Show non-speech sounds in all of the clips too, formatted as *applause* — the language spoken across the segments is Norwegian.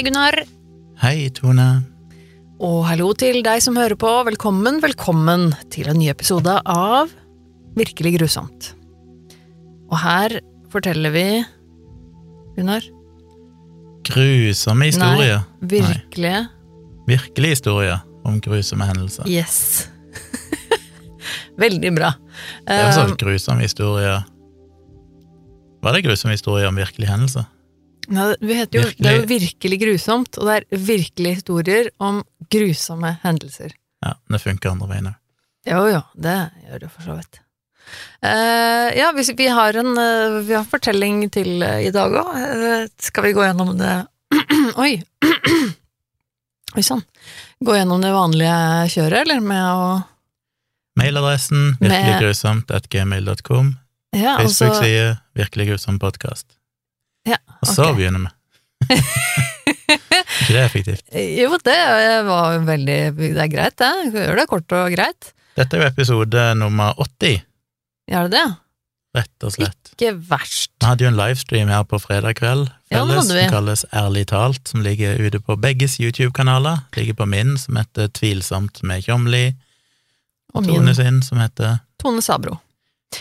Hei, Gunnar. Hei, Tone. Og hallo til deg som hører på. Velkommen, velkommen til en ny episode av Virkelig grusomt. Og her forteller vi Gunnar? Grusomme historier. Nei, virkelige Virkelige historier om grusomme hendelser. Yes. *laughs* Veldig bra. Det er jo en sånn grusomme historier Var det grusomme historier om virkelige hendelser? Nei, jo, det er jo virkelig grusomt, og det er virkelig historier om grusomme hendelser. Ja, det funker andre veien òg. Jo, jo, det gjør det for så vidt. Uh, ja, vi, vi har en uh, vi har en fortelling til uh, i dag òg. skal vi gå gjennom det *clears throat* Oi! *clears throat* Oi sann. Gå gjennom det vanlige kjøret, eller med å Mailadressen virkeliggrusomt.gmail.com. Ja, altså Facebook-side Virkelig grusom podkast. Ja, Og så begynner vi. *laughs* ikke det effektivt? Jo, det var veldig Det er greit, det. Gjør det kort og greit. Dette er jo episode nummer 80, Gjør det det? rett og slett. Ikke verst. Vi hadde jo en livestream her på fredag kveld, felles, ja, som kalles Ærlig talt, som ligger ute på begges YouTube-kanaler. Ligger på min, som heter Tvilsomt med Tjomli, Og Tone sin, som heter Tone Sabro.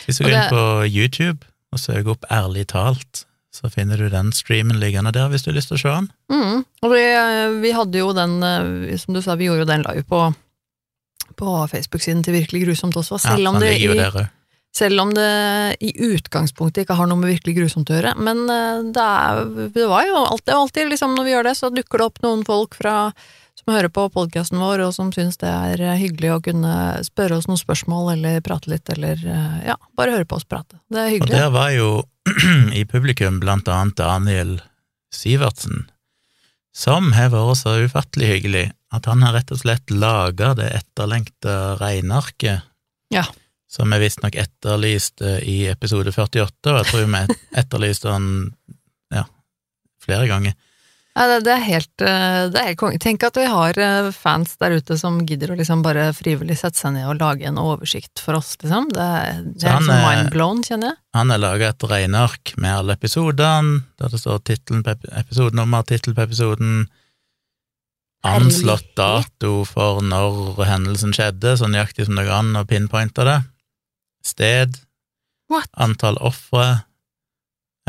Hvis du går inn på YouTube og søker opp Ærlig talt, så finner du den streamen liggende der, hvis du har lyst til å se den. Mm. Og vi, vi hadde jo den, eh, som du sa, vi gjorde jo den live på, på Facebook-siden til Virkelig grusomt også, Ja, selv, om det i, selv om det i utgangspunktet ikke har noe med Virkelig grusomt å gjøre. Men eh, det, er, det var jo alltid, alltid liksom når vi gjør det, så dukker det opp noen folk fra som hører på podkasten vår, og som syns det er eh, hyggelig å kunne spørre oss noen spørsmål, eller prate litt, eller eh, ja, bare høre på oss prate. Det er hyggelig. Og der var jo *clears throat* i publikum blant annet Daniel Sivertsen, som har vært så ufattelig hyggelig at han har rett og slett laga det etterlengta regnearket. Ja. Som vi visstnok etterlyste i episode 48, og jeg tror vi *laughs* etterlyste han ja, flere ganger. Ja, det, det er helt, eh, det er helt konge. Tenk at vi har eh, fans der ute som gidder å liksom bare frivillig sette seg ned og lage en oversikt for oss, liksom. Det, er- det er han liksom er- mindblown, kjenner jeg. Han har laga et regneark med alle episodene, der det står på episodenummer, tittel på episoden, anslått dato for når hendelsen skjedde, så nøyaktig som det går an å pinpointe det, sted, What? antall ofre,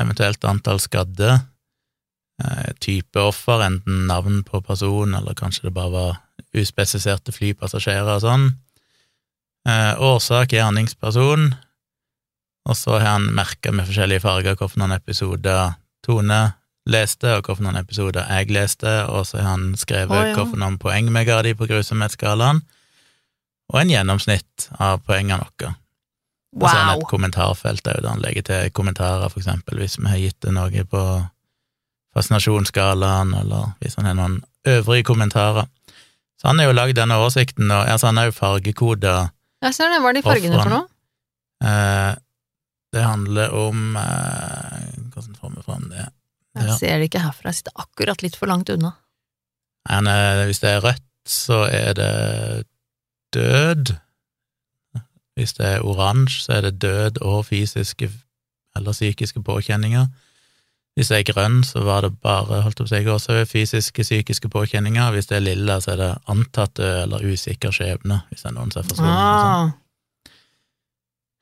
eventuelt antall skadde, type offer, enten navn på person, eller kanskje det bare var uspesifiserte flypassasjerer og sånn, eh, årsak, gjerningsperson, og så har han merka med forskjellige farger hvilke episoder Tone leste, og hvilke episoder jeg leste, og så har han skrevet oh, ja. hvilke poeng vi ga de på grusomhetsskalaen, og en gjennomsnitt av poengene våre. Og så er det Wow! et kommentarfelt der han legger til kommentarer, for eksempel, hvis vi har gitt det noe på fascinasjonsskalaen, eller hvis han har noen øvrige kommentarer. Så han har jo lagd denne oversikten, og altså han har jo fargekoda Jeg ser det. Hva er de fargene for noe? eh, Det handler om eh, Hvordan får vi fram det? Jeg Ja. ser det ikke herfra. Jeg sitter akkurat litt for langt unna. Men, eh, hvis det er rødt, så er det død. Hvis det er oransje, så er det død og fysiske eller psykiske påkjenninger. Hvis det er grønn, så var det bare holdt opp seg også fysiske, psykiske påkjenninger. Hvis det er lilla, så er det antatt død eller usikker skjebne, hvis det er noen som er forsvunnet. sånn. Ah.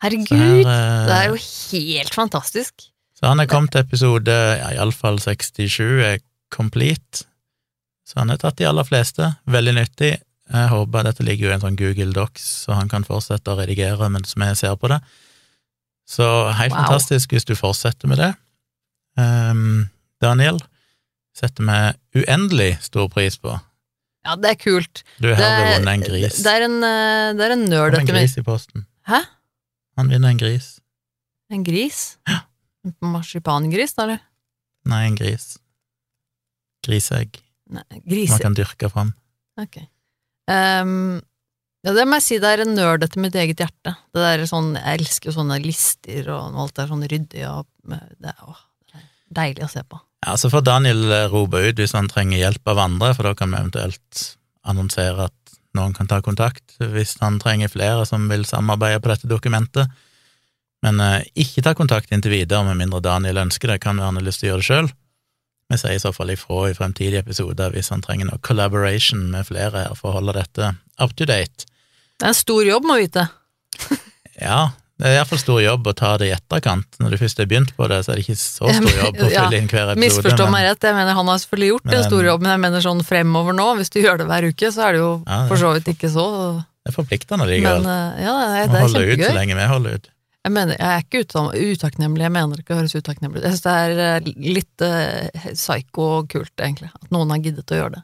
Herregud! Her, eh, Det er jo helt fantastisk. Så han er kommet til episode, ja, iallfall 67, er complete. Så han har tatt de aller fleste. Veldig nyttig. Jeg håper Dette ligger jo i en sånn Google Docs, så han kan fortsette å redigere mens vi ser på det. Så helt Wow. fantastisk hvis du fortsetter med det. Ehm, Daniel setter vi uendelig stor pris på. Ja, det er kult. Du har Det, vunnet en gris. det er en, eh, det er en nerd en etter meg. gris i posten. Hæ? Han vinner en gris. En gris? En marsipangris, da, eller? Nei, en gris. Griseegg. Nei, Man kan dyrke fram. Ok. Um, ja, det må jeg si, det er en nerd etter mitt eget hjerte. Det der er sånn, Jeg elsker sånne lister, og alt er sånn ryddig, og det det er deilig å se på. Ja, så får Daniel eh, rope ut hvis han trenger hjelp av andre, for da kan vi eventuelt annonsere at noen kan ta kontakt hvis han trenger flere som vil samarbeide på dette dokumentet. Men eh, ikke ta kontakt inntil videre, med mindre Daniel ønsker det, kan være han har lyst til å gjøre det sjøl. Vi sier i så fall ifra i fremtidige episoder hvis han trenger noe collaboration med flere her for å holde dette up to date. Det er en stor jobb, må vite. Ja, det er iallfall stor jobb å ta det i etterkant. Når du først har begynt på det, så er det ikke så stor jobb å fylle inn hver episode. Misforstå meg rett, jeg mener han har selvfølgelig gjort en stor jobb, men jeg mener sånn fremover nå, hvis du gjør det hver uke, så er det jo Ja, det- for så vidt ikke så Det er forpliktende likevel. Men, ja, det, Å det er holde ut så lenge vi holder ut. Jeg mener, jeg er ikke uta- utakknemlig, jeg mener ikke å høres utakknemlig ut. Jeg synes det er eh, litt uh, psyko og kult, egentlig, at noen har giddet å gjøre det.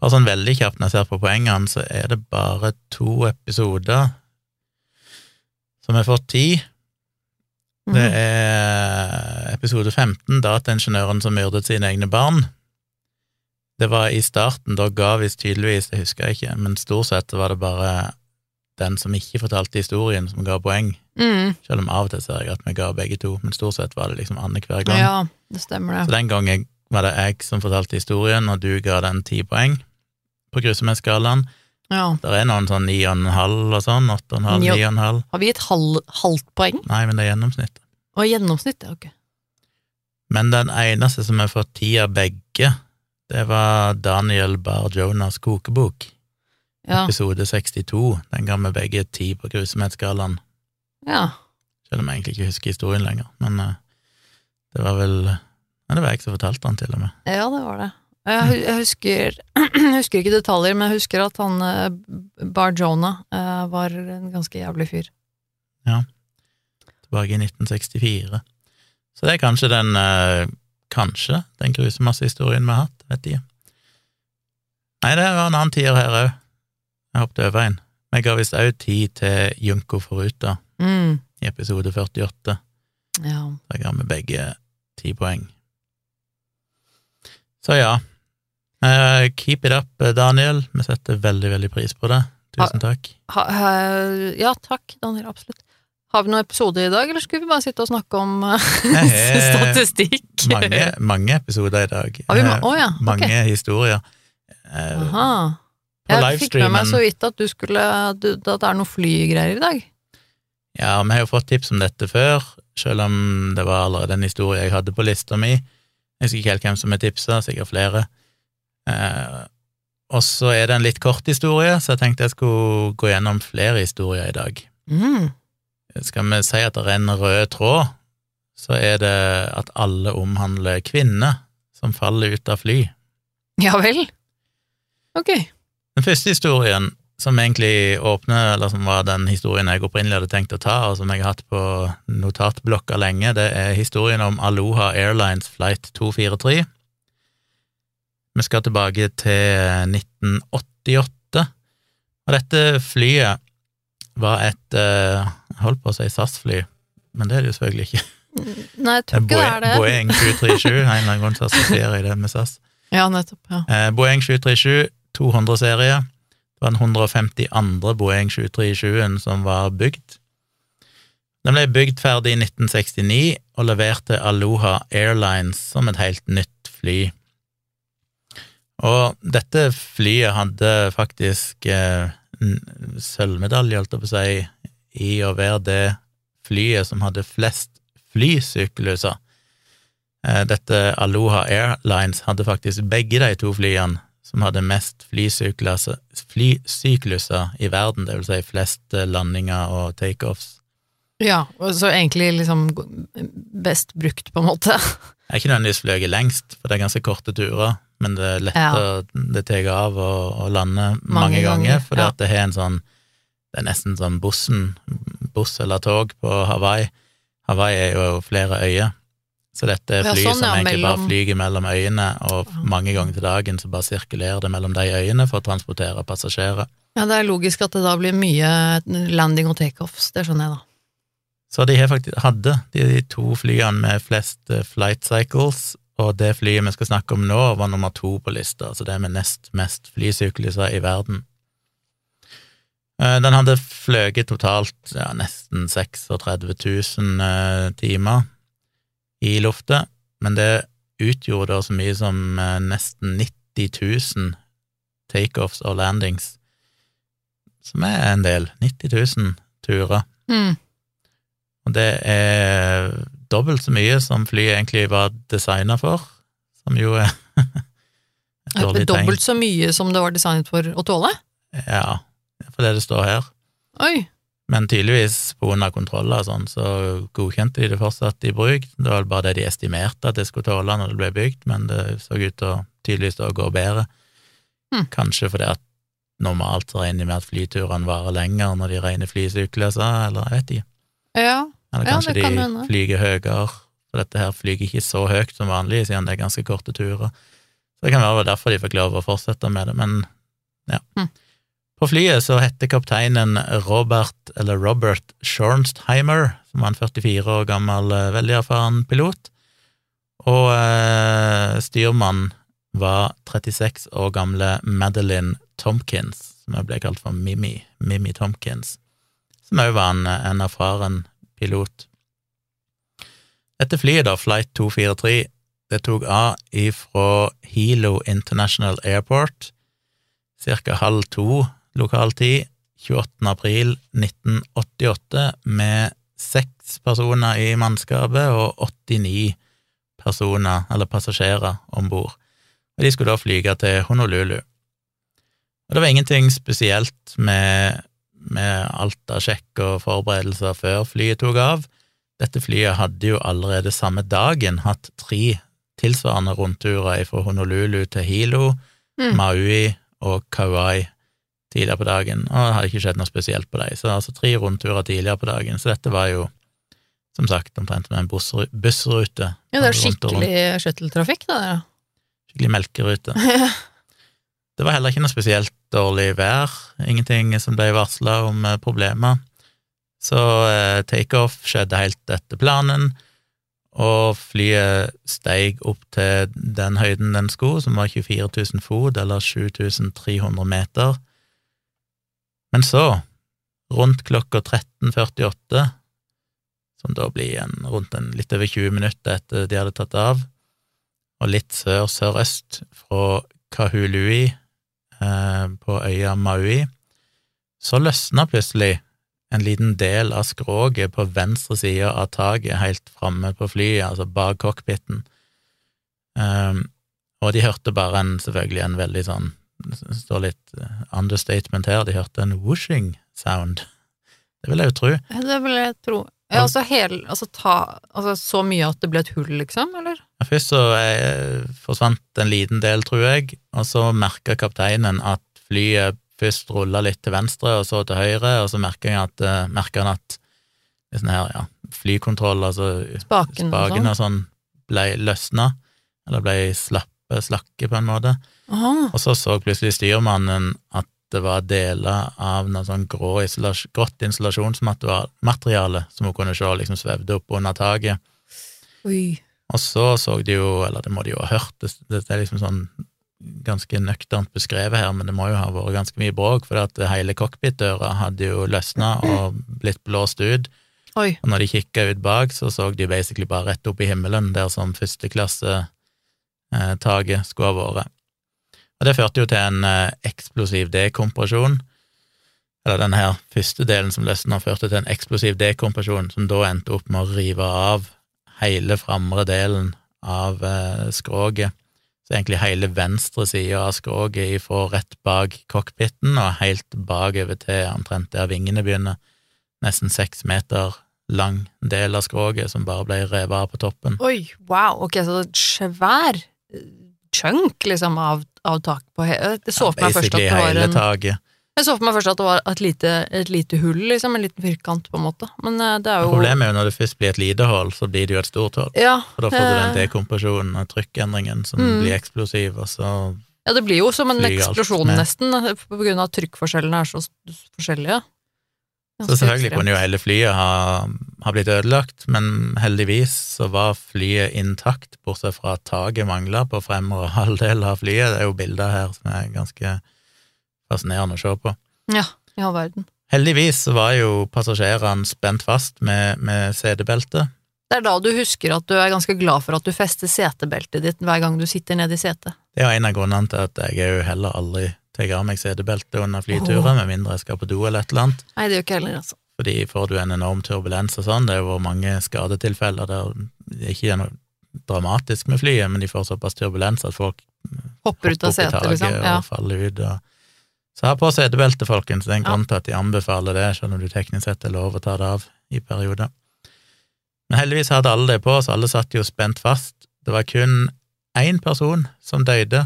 Bare sånn veldig kjapt når jeg ser på poengene, så er det bare to episoder som har fått ti. Mhm. Det er episode 15, dataingeniøren som myrdet sine egne barn. Det var i starten, da ga visst tydeligvis, det husker jeg ikke, men stort sett var det bare den som ikke fortalte historien, som ga poeng. Mm. Selv om av og til ser jeg at vi ga begge to, men stort sett var det liksom annenhver gang. Ja, det stemmer det. Så den gangen var det jeg som fortalte historien, og du ga den ti poeng på grusomhetsskalaen. Ja. Det er noen sånn ni og sånn, åtte og en halv, Jo. ni og en halv. Har vi et halv, halvt poeng? Nei, men det er gjennomsnittet. Og gjennomsnitt, ja, ok. Men den eneste som har fått ti av begge, det var Daniel Bar-Jonas' kokebok, Ja. episode 62. Den ga vi begge ti på grusomhetsskalaen, ja. selv om jeg egentlig ikke husker historien lenger. Men eh, det var vel Men det var jeg som fortalte den, til og med. Ja, det var det. Jeg, husker, *clears throat* jeg husker ikke detaljer, men jeg husker at han eh, Bar Jonah eh, var en ganske jævlig fyr. Ja. Tilbake i 1964. Så det er kanskje den eh, Kanskje den grusomste historien vi har hatt, vet ikke. Nei, det var en annen tier her òg. Jeg hoppet over en. Vi ga visst òg tid til Junko Foruta Mm. i episode 48. Ja. Da ga vi begge ti poeng. Så ja. Eh, keep it up, Daniel. Vi setter veldig, veldig pris på det. Tusen takk. Ha, ha, ja, takk, Daniel. Absolutt. Har vi noen episode i dag, eller skulle vi bare sitte og snakke om uh, *laughs* statistikk? mange, mange episoder i dag. Har vi ma Eh, ja, ok. Mange historier. Uh, Aha. Jeg fikk med meg så vidt at du skulle du- at det er noe flygreier i dag. Ja, vi har jo fått tips om dette før, selv om det var allerede en historie jeg hadde på lista mi. Jeg husker ikke helt hvem som har tipsa, sikkert flere. Eh, og så er det en litt kort historie, så jeg tenkte jeg skulle gå gjennom flere historier i dag. Mm. Skal vi si at det er en rød tråd, så er det at alle omhandler kvinner som faller ut av fly. Ja vel? Ok. Den første historien, som egentlig åpner, eller som var den historien jeg opprinnelig hadde tenkt å ta, og som jeg har hatt på notatblokka lenge, det er historien om Aloha Airlines flight 243. Vi skal tilbake til 1988, og dette flyet var et eh, Jeg holdt på å si SAS-fly, men det er det jo selvfølgelig ikke. Nei, jeg tror ikke det er det. Boeing 737, en eller annen grunn så assosierer jeg det med SAS. Ja, nettopp. Ja. Eh, Boeing 737, 200-serie. Det var den 152. Boeing 737-en som var bygd. Den ble bygd ferdig i 1969 og levert til Aloha Airlines som et helt nytt fly. Og dette flyet hadde faktisk eh, sølvmedalje, holdt jeg på å si, i å være det flyet som hadde flest flysykluser. Eh, Dette Aloha Airlines hadde faktisk begge de to flyene som hadde mest flysykluser, i verden, det vil si flest eh, landinger og takeoffs. ja, og så egentlig liksom best brukt, på en måte. *laughs* Jeg ikke nødvendigvis fløyet lengst, for det er ganske korte turer, men det er lettere Ja. det tar av og, og lande mange, Mange ganger, fordi ja. det har en sånn Det er nesten sånn bussen, buss eller tog på Hawaii. Hawaii er jo flere øyer, så dette er Ja, fly sånn, som egentlig egentlig bare flyger mellom øyene, og mange ganger til dagen så bare sirkulerer det mellom de øyene for å transportere passasjerer. Ja, det er logisk at det da blir mye landing og takeoffs, det skjønner jeg da. Så de faktisk, hadde de to flyene med flest eh, flight cycles, og det flyet vi skal snakke om nå, var nummer to på lista, så det med nest mest flysykluser i verden. Eh, Den hadde fløyet totalt ja, nesten 36 000 eh, timer i lufta, men det utgjorde da så mye som nesten 90 000 takeoffs og landings, som er en del. 90 000 turer. Mm. Og det er dobbelt så mye som flyet egentlig var designa for, som jo er *laughs* et dårlig tegn. Dobbelt så mye som det var designet for å tåle? Ja, for det det står her. Oi. Men tydeligvis av kontroller og sånn, så godkjente de det fortsatt i bruk. Det var bare det de estimerte at det skulle tåle når det ble bygd, men det så ut til å tydeligvis å gå bedre. Hm. Kanskje fordi at normalt så regner de med at flyturene varer lenger når de regner flysykluser, eller jeg vet ikke. Ja. Eller kanskje ja, kan de hende. flyger høyere, for dette her flyger ikke så høyt som vanlig, siden det er ganske korte turer. Så det kan være derfor de fikk lov å fortsette med det, men ja. Mm. På flyet så heter kapteinen Robert, eller Robert Schornstheimer, som var en 44 år gammel, eh, veldig erfaren pilot, og eh, styrmann var 36 år gamle Madeline Tompkins, som jeg ble kalt for Mimmi, Mimmi Tomkins, som òg var en, en erfaren pilot. Dette flyet, da, Flight 243, det tok av ifra Hilo International Airport ca. halv to lokal tid 28. april 1988 med seks personer i mannskapet og 89 personer, eller passasjerer, om bord. De skulle da flyge til Honolulu. Og det var ingenting spesielt med, med alt av sjekk og forberedelser før flyet tok av. Dette flyet hadde jo allerede samme dagen hatt tre tilsvarende rundturer fra Honolulu til Hilo, Mm. Maui og Kauai tidligere på dagen, og det hadde ikke skjedd noe spesielt på dem. Så altså tre rundturer tidligere på dagen, så dette var jo som sagt omtrent som en bussrute. Ja, det er skikkelig shuttletrafikk, det der. Skikkelig melkerute. *laughs* Det var heller ikke noe spesielt dårlig vær, ingenting som ble varsla om eh, problemer. Så eh, takeoff skjedde helt etter planen, og flyet steig opp til den høyden den skulle, som var 24 000 fot, eller 7300 meter. Men så, rundt klokka 13.48, som da blir en, rundt en, litt over 20 minutter etter de hadde tatt av, og litt sør-sørøst fra Kahului, eh, på øya Maui, så løsna plutselig en liten del av skroget på venstre side av taket helt framme på flyet, altså bak cockpiten. Um, og de hørte bare en, selvfølgelig en veldig sånn, det står litt eh, understatement her, de hørte en whooshing sound. *laughs* Det vil jeg jo tro. Det vil jeg tro. Ja, altså, hel, altså, ta, altså så mye at det ble et hull, liksom, eller? Ja, Først så jeg, forsvant en liten del, tror jeg, og så merka kapteinen at flyet først rulla litt til venstre og så til høyre, og så merka han at, eh, han at sånn her, ja, flykontroll, altså Spaken spaken sånn. og sånn, ble løsna, eller ble slappe, slakke på en måte. Aha. Og så så plutselig styrmannen at det var deler av noe sånn grå isolasj- grått isolasjonsmateriale som hun kunne se liksom svevde opp under taket. Oi. Og så så de jo, eller det må de jo ha hørt, det, det er liksom sånn ganske nøkternt beskrevet her, men det må jo ha vært ganske mye bråk, for at hele cockpitdøra hadde jo løsna og blitt blåst ut, Oi. og når de kikka ut bak, så så de basically bare rett opp i himmelen, der som førsteklassetaket skulle ha vært. Og det førte jo til en eh, eksplosiv dekompresjon, eller denne her første delen som løsna, førte til en eksplosiv dekompresjon, som da endte opp med å rive av hele framre delen av eh, skroget. Så egentlig hele venstre side av skroget ifra rett bak cockpiten og helt bakover til omtrent der vingene begynner. Nesten seks meter lang del av skroget som bare ble revet av på toppen. Oi, wow, ok, så svær eh, chunk, liksom, av, av tak på he... Jeg så for meg først at det var en. Jeg så for meg først at det var et lite, et lite hull, liksom, en liten firkant, på en måte. Men eh, det er jo Problemet er jo når det først blir et lite hull, så blir det jo et stort hull. Ja, og da får du den eh, dekompresjonen og trykkendringen som Mm. blir eksplosiv, og så ja, det blir jo som en eksplosjon, nesten, *laughs* på grunn av at trykkforskjellene er så forskjellige. Så selvfølgelig kunne jo hele flyet ha, ha blitt ødelagt, men heldigvis så var flyet intakt, bortsett fra at taket mangla på fremre *laughs* halvdel av flyet. Det er jo bilder her som er ganske fascinerende å se på. Ja, i all verden. Heldigvis så var jo passasjerene spent fast med, med setebelte. Det er da du husker at du er ganske glad for at du fester setebeltet ditt hver gang du sitter nede i setet. Det er jo en av grunnene til at jeg er jo heller aldri tar av meg setebeltet under flyturer, med mindre jeg skal på do eller et eller annet. Nei, det gjør ikke heller, altså. Fordi får du en enorm turbulens og sånn, det er jo mange skadetilfeller der det ikke er noe dramatisk med flyet, men de får såpass turbulens at folk Hopper ut av setet, liksom. Ja. og faller ut. Og... Så ha på setebelte, folkens. Det er en grunn til at de anbefaler det, selv om du teknisk sett er lov å ta det av i perioder. Men heldigvis hadde alle det på, så alle satt jo spent fast. Det var kun én person som døde,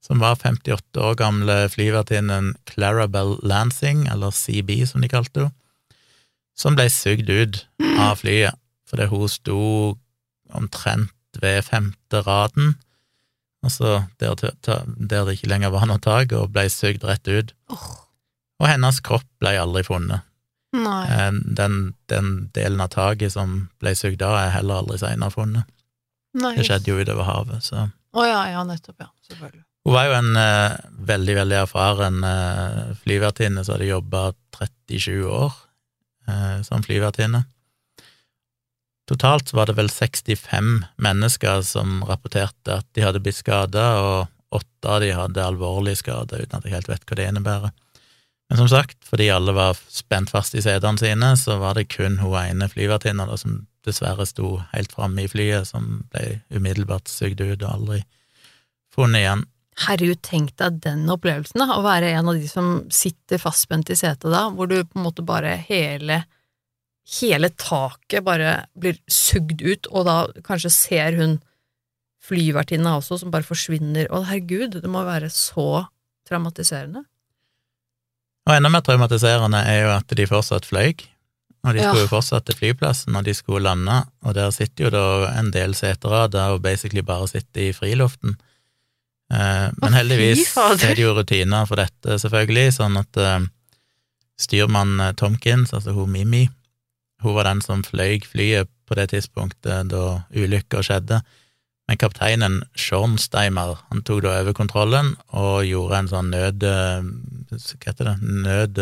som var 58 år gamle flyvertinnen Clarabel Lansing, eller CB som de kalte henne, som ble sugd ut av flyet fordi hun sto omtrent ved femte raden, altså der, der det ikke lenger var noe tak, og ble sugd rett ut. Og hennes kropp ble aldri funnet. Eh, Den, den delen av taket som ble sugd av, er heller aldri senere funnet. Nei. Det skjedde jo utover havet, så Å ja, ja, nettopp, ja. Selvfølgelig. Hun var jo en eh, veldig, veldig erfaren eh, flyvertinne som hadde jobba 37 år eh, som flyvertinne. Totalt var det vel 65 mennesker som rapporterte at de hadde blitt skada, og åtte av de hadde alvorlige skader, uten at jeg helt vet hva det innebærer. Men som sagt, fordi alle var spent fast i setene sine, så var det kun hun ene flyvertinna som dessverre sto helt framme i flyet, som ble umiddelbart sugd ut og aldri funnet igjen. Herregud, tenk deg den opplevelsen, da. Å være en av de som sitter fastspent i setet da, hvor du på en måte bare hele Hele taket bare blir sugd ut, og da kanskje ser hun flyvertinna også, som bare forsvinner. Å, herregud, det må være så traumatiserende. Og enda mer traumatiserende er jo at de fortsatt fløy, og de skulle jo fortsatt til flyplassen når de skulle lande, og der sitter jo da en del seterader og basically bare sitter i friluften. Eh, men heldigvis er det jo rutiner for dette, selvfølgelig, sånn at eh, styrmann eh, Tomkins, altså hun Mimi, hun var den som fløy flyet på det tidspunktet da ulykka skjedde. Men kapteinen Schornsteimer han tok da over kontrollen og gjorde en sånn nød... Hva heter det? Nød...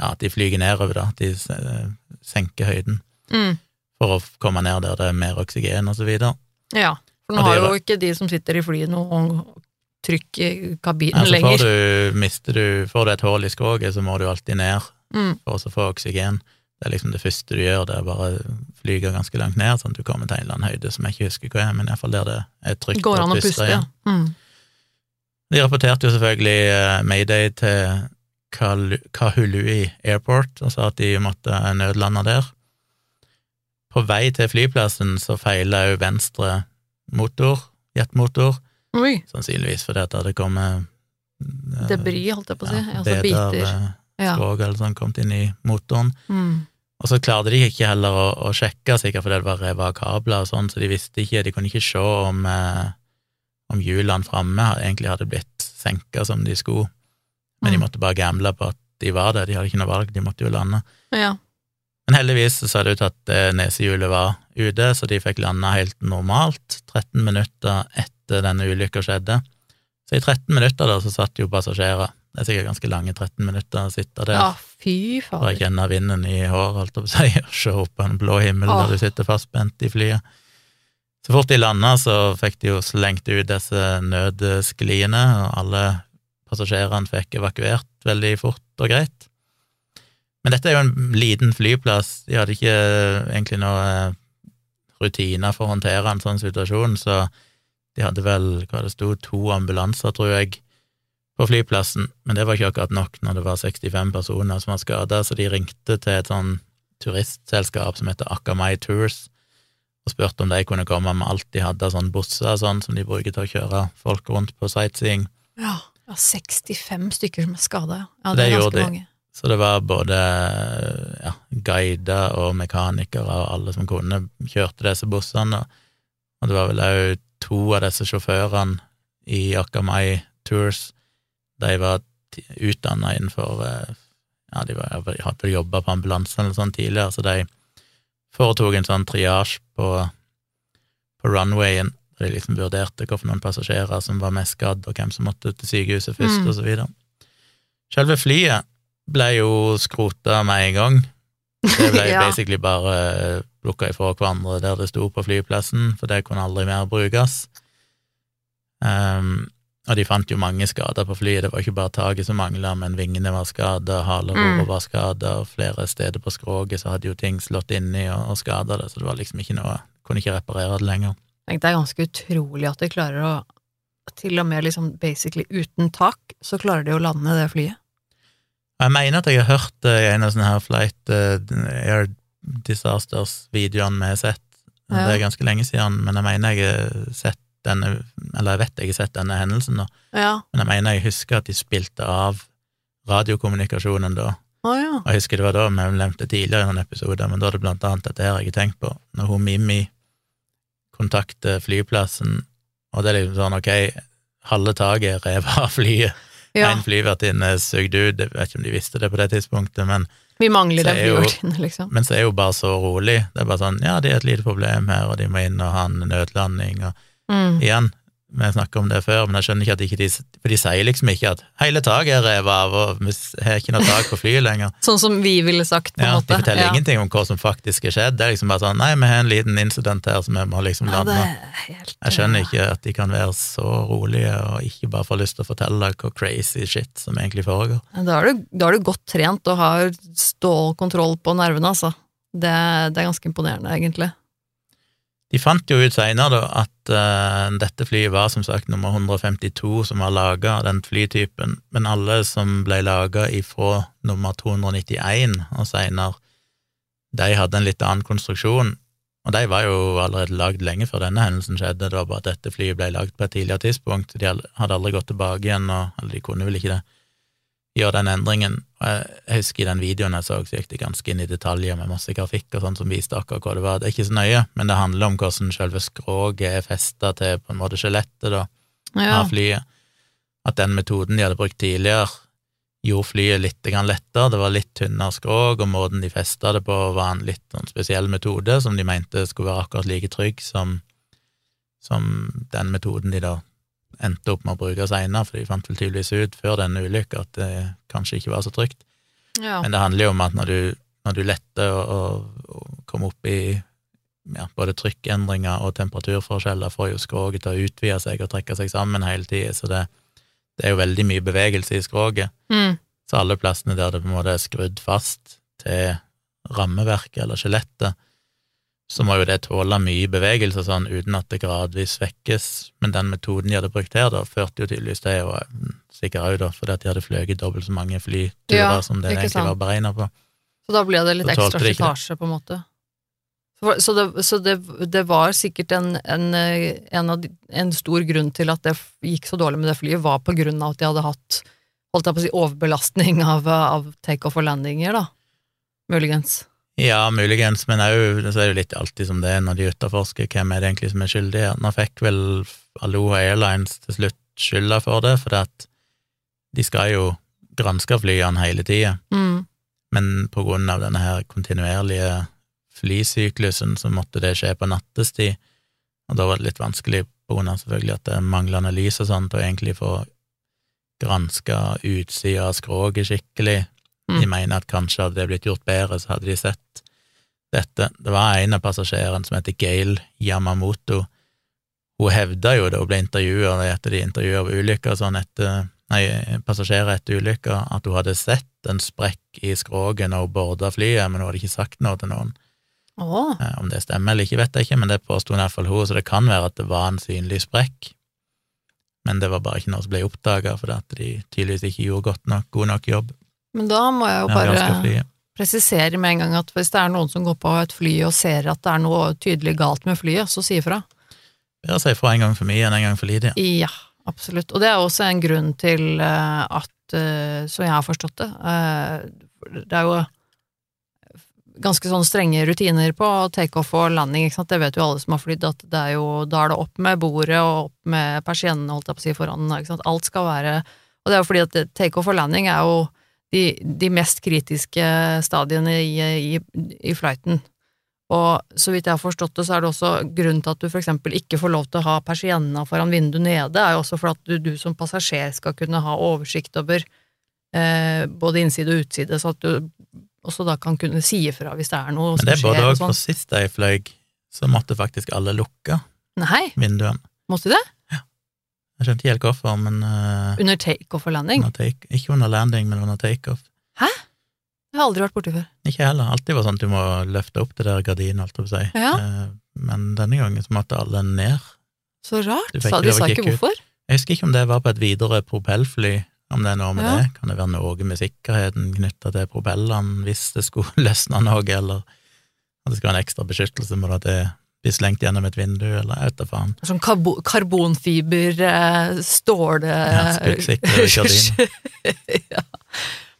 Ja, at de flyger nedover, da. At de senker høyden Mm. for å komme ned der det er mer oksygen, og så videre. Ja, for nå har jo ikke de som sitter i flyet noe trykk i kabinen Ja, så får lenger. du, mister du, får du et hull i skroget, så må du alltid ned Mm. for å få oksygen. Det er liksom det første du gjør, det er bare flyger ganske langt ned, sånn at du kommer til en eller annen høyde som jeg ikke husker hva er, men iallfall der det er trygt å puste, ja. igjen. Mm. De rapporterte jo selvfølgelig eh, Mayday til Kahului Airport og sa at de måtte nødlande der. På vei til flyplassen så feila òg venstre motor, jetmotor, Oi, sannsynligvis fordi at det hadde kommet eh, debris, holdt jeg på å si. ja, altså biter. Ja. skrog eller sånn, kommet inn i motoren. Mm. Og så klarte de ikke heller å, å sjekke, sikkert fordi det var revet kabler og sånn, så de visste ikke, de kunne ikke se om, eh, om hjulene framme egentlig hadde blitt senka som de skulle, men de Mm. måtte bare gamble på at de var det, de hadde ikke noe valg, de måtte jo lande. Ja. Men heldigvis så så det ut at eh, nesehjulet var ute, så de fikk landa helt normalt, 13 minutter etter denne ulykka skjedde. Så i 13 minutter da så satt jo passasjerer, det er sikkert ganske lange 13 minutter å sitte der. ja, fy Bare fader. kjenne vinden i håret, holdt jeg på å si, *laughs* og se opp på en blå himmel når der du sitter fastspent i flyet. Så fort de landa, så fikk de jo slengt ut disse nødskliene, og alle passasjerene fikk evakuert veldig fort og greit. Men dette er jo en liten flyplass, de hadde ikke egentlig noe eh, rutiner for å håndtere en sånn situasjon, så de hadde vel, hva det sto, to ambulanser, tror jeg, på flyplassen, men det var ikke akkurat nok når det var 65 personer som var skada, så de ringte til et sånn turistselskap som heter Akamai Tours, og spurte om de kunne komme med alt de hadde av sånn busser sånn som de bruker til å kjøre folk rundt på sightseeing. Ja. ja, 65 stykker som er skada, ja. Det Det er ganske mange. Så det var både ja, guider og mekanikere og alle som kunne, kjørte disse bussene, og det var vel òg to av disse sjåførene i Akamai Tours, de var utdanna innenfor eh, Ja, de var, hadde jobba på ambulansen eller sånn tidligere, så de foretok en sånn triasje på, på runwayen, der de liksom vurderte hvilke noen passasjerer som var mest skadd, og hvem som måtte til sykehuset først, Mm. og så videre. Selve flyet ble jo skrota med en gang. Det ble *laughs* Ja. basically bare plukka ifra hverandre der det sto på flyplassen, for det kunne aldri mer brukes. Um, og de fant jo mange skader på flyet, det var ikke bare taket som mangla, men vingene var skada, haleroret Mm. var skada, og flere steder på skroget så hadde jo ting slått inni og, og skada det, så det var liksom ikke noe Kunne ikke reparere det lenger. Det er ganske utrolig at de klarer å Til og med liksom basically uten tak, så klarer de å lande det flyet. Jeg mener at jeg har hørt i en av sånne her Flight eh, Air Disasters-videoene vi har sett. Det er ganske lenge siden, men jeg mener jeg har sett denne Eller jeg vet jeg har sett denne hendelsen, da. Ja. Men jeg mener jeg husker at de spilte av radiokommunikasjonen da. Oh, ja. Og jeg husker det var da vi nevnte tidligere i noen episoder, men da er det blant annet dette her jeg har tenkt på. Når hun Mimmi kontakter flyplassen, og det er liksom sånn, ok, halve taket er revet av flyet. ja. En flyvertinne sugd ut, jeg vet ikke om de visste det på det tidspunktet, men, Vi mangler den en er jo- flyvertinne, liksom. men så er jo bare så rolig. Det er bare sånn, ja, det er et lite problem her, og de må inn og ha en nødlanding, og Mm. igjen, vi har snakket om det før, men jeg skjønner ikke at ikke de For de sier liksom ikke at hele taket er revet av, og vi har ikke noe tak på flyet lenger. Sånn som vi ville sagt, på en Ja, måte. De forteller ja. ingenting om hva som faktisk har skjedd. Det er liksom bare sånn Nei, vi har en liten incident her som vi må liksom Ja, lande. er helt Jeg skjønner ikke at de kan være så rolige og ikke bare få lyst til å fortelle hvor crazy shit som egentlig foregår. Da er du, da er du godt trent og har stålkontroll på nervene, altså. Det, det er ganske imponerende, egentlig. De fant jo ut seinere at uh, dette flyet var som sagt nummer 152 som var laga av den flytypen, men alle som ble laga ifra nummer 291 og seinere, de hadde en litt annen konstruksjon. Og de var jo allerede lagd lenge før denne hendelsen skjedde, det var bare at dette flyet ble lagd på et tidligere tidspunkt. De hadde aldri gått tilbake igjen, og, eller de kunne vel ikke det, gjøre den endringen. Og jeg, husker i den videoen jeg så, så gikk det ganske inn i detaljer med masse grafikk og sånn som viste akkurat hva det var. Det er ikke så nøye, men det handler om hvordan selve skroget er festa til på en måte skjelettet da, Ja. av flyet. At den metoden de hadde brukt tidligere, gjorde flyet litt lettere, det var litt tynnere skrog, og måten de festa det på var en litt sånn spesiell metode, som de mente skulle være akkurat like trygg som, som den metoden de da endte opp med å bruke seinere, for de fant vel tydeligvis ut før denne ulykka at det kanskje ikke var så trygt. ja. Men det handler jo om at når du, når du letter og, og, kommer opp i ja, både trykkendringer og temperaturforskjeller, får jo skroget til å utvide seg og trekke seg sammen hele tida, så det, det er jo veldig mye bevegelse i skroget. Mm. Så alle plassene der det på en måte er skrudd fast til rammeverket eller skjelettet, så må jo det tåle mye bevegelse sånn uten at det gradvis svekkes. Men den metoden de hadde brukt her, da, førte jo tydeligvis til, og mm, sikkert òg da, fordi at de hadde fløyet dobbelt så mange flyturer Ja, som det egentlig sant. var beregna på. Så da ble det litt ekstra slitasje, på en måte. Så, så, det, så det, det var sikkert en, en, en, av de, en stor grunn til at det gikk så dårlig med det flyet, var på grunn av at de hadde hatt holdt jeg på å si, overbelastning av, av takeoff og landinger, da. Muligens. Ja, muligens, men òg så er det jo litt alltid som det er når de etterforsker hvem er det egentlig som er skyldig. Nå fikk vel Aloha Airlines til slutt skylda for det, for at de skal jo granske flyene hele tida, Mm. men på grunn av denne her kontinuerlige flysyklusen så måtte det skje på nattestid, og da var det litt vanskelig på grunn av selvfølgelig at det er manglende lys og sånn til å egentlig få granska utsida av skroget skikkelig. Mm. De mener at kanskje hadde det blitt gjort bedre, så hadde de sett dette. Det var en av passasjerene som heter Gail Yamamoto. Hun hevda jo da hun ble intervjua etter de intervjuet av ulykka, sånn etter, nei, passasjerer etter ulykka, at hun hadde sett en sprekk i skroget når hun borda flyet, men hun hadde ikke sagt noe til noen. Eh, Om det stemmer eller ikke, vet jeg ikke, men det påsto i hvert fall hun, så det kan være at det var en synlig sprekk. Men det var bare ikke noe som ble oppdaga, fordi at de tydeligvis ikke gjorde nok, god nok jobb. Men da må jeg jo bare presisere med en gang at hvis det er noen som går på et fly og ser at det er noe tydelig galt med flyet, så si ifra. Ja, si fra en gang for mye enn en gang for lite. Ja, absolutt. Og det er også en grunn til eh, at, som så jeg har forstått det, eh, det er jo ganske sånn strenge rutiner på takeoff og landing, ikke sant. Det vet jo alle som har flydd, at det er jo, da er det opp med bordet og opp med persiennene, holdt jeg på å si, foran, ikke sant. Alt skal være Og det er jo fordi at takeoff og landing er jo de, de mest kritiske stadiene i, i, i flighten. Og så vidt jeg har forstått det, så er det også grunnen til at du for eksempel ikke får lov til å ha persienna foran vinduet nede, er jo også for at du, du som passasjer skal kunne ha oversikt over eh, både innside og utside, så at du også da kan kunne si ifra hvis det er noe Men som det er både skjer òg, og for sånn. sist jeg fløy, så måtte faktisk alle lukke Nei, vinduene. måtte de det? Jeg skjønte ikke helt hvorfor, men uh, Under takeoff og landing? under take, ikke under landing, men under takeoff. Hæ? Det har jeg aldri vært borti før. Ikke heller. Alltid var sånn at du må løfte opp det der gardinen, holdt jeg på å si. Ja. Uh, Men denne gangen så måtte alle ned. Så rart. Sa, de sa ikke hvorfor? ut. Jeg husker ikke om det var på et videre propellfly, om det er noe med Ja. det. Kan det være noe med sikkerheten knytta til propellene hvis det skulle *laughs* løsne noe, eller at det skal være en ekstra beskyttelse mot at det blir slengt gjennom et vindu, eller jeg vet da faen. Sånn karbo karbonfiber, eh, ståle Ja, skuddsikre *laughs* gardin. ja.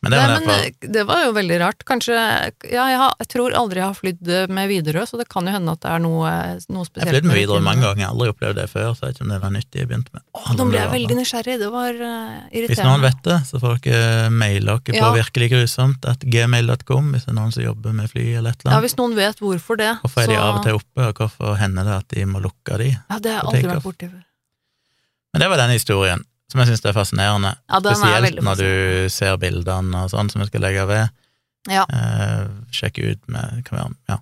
Men det var Nei, i men eh, det var jo veldig rart. Kanskje Ja, jeg, har, jeg tror aldri jeg har flydd eh, med Widerøe, så det kan jo hende at det er noe, noe Jeg har flydd med Widerøe mange ganger, jeg har aldri opplevd det før, så jeg vet ikke om det var nyttig jeg begynte med. Åh, nå ble jeg veldig nysgjerrig. Det var uh, irriterende. Hvis noen vet det, så får dere maile dere på Ja. virkelig grusomt at gmail.com hvis det er noen som jobber med fly eller et eller Ja, hvis noen vet hvorfor det, Hvorfor er de så av og til oppe, og hvorfor hender det at de må lukke de? Ja, det har jeg aldri vært borti før. Men det var den historien, som jeg syns er fascinerende. Ja, er Spesielt veldig når du ser bildene og sånn som jeg skal legge ved. Ja. Eh, sjekke ut med kan være, ja.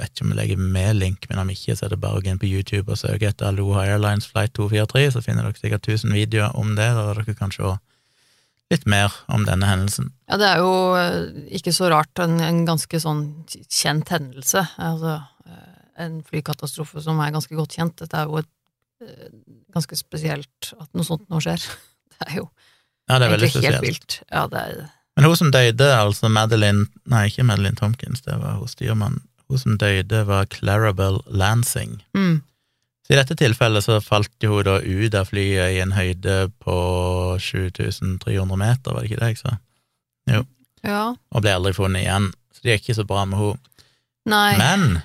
Vet ikke om jeg legger med link, men om ikke, så er det bare å gå inn på YouTube og søke etter Aloha Airlines Flight 243, så finner dere sikkert 1000 videoer om det, der dere kan se litt mer om denne hendelsen. Ja, det er jo eh, ikke så rart, en, en ganske sånn kjent hendelse. Altså, eh, en flykatastrofe som er ganske godt kjent. Dette er jo et ganske spesielt at noe sånt nå skjer. *laughs* Det er jo Ja, det er egentlig helt spesielt. vilt. Ja, det er Men hun som døde, altså Madeline Nei, ikke Madeline Tompkins, det var hun styrmannen. Hun som døde, var Clarabel Lansing. mm. Så I dette tilfellet så falt jo hun da ut av flyet i en høyde på 7300 meter, var det ikke det jeg sa? Ja. Og ble aldri funnet igjen. Så det gikk ikke så bra med henne. Men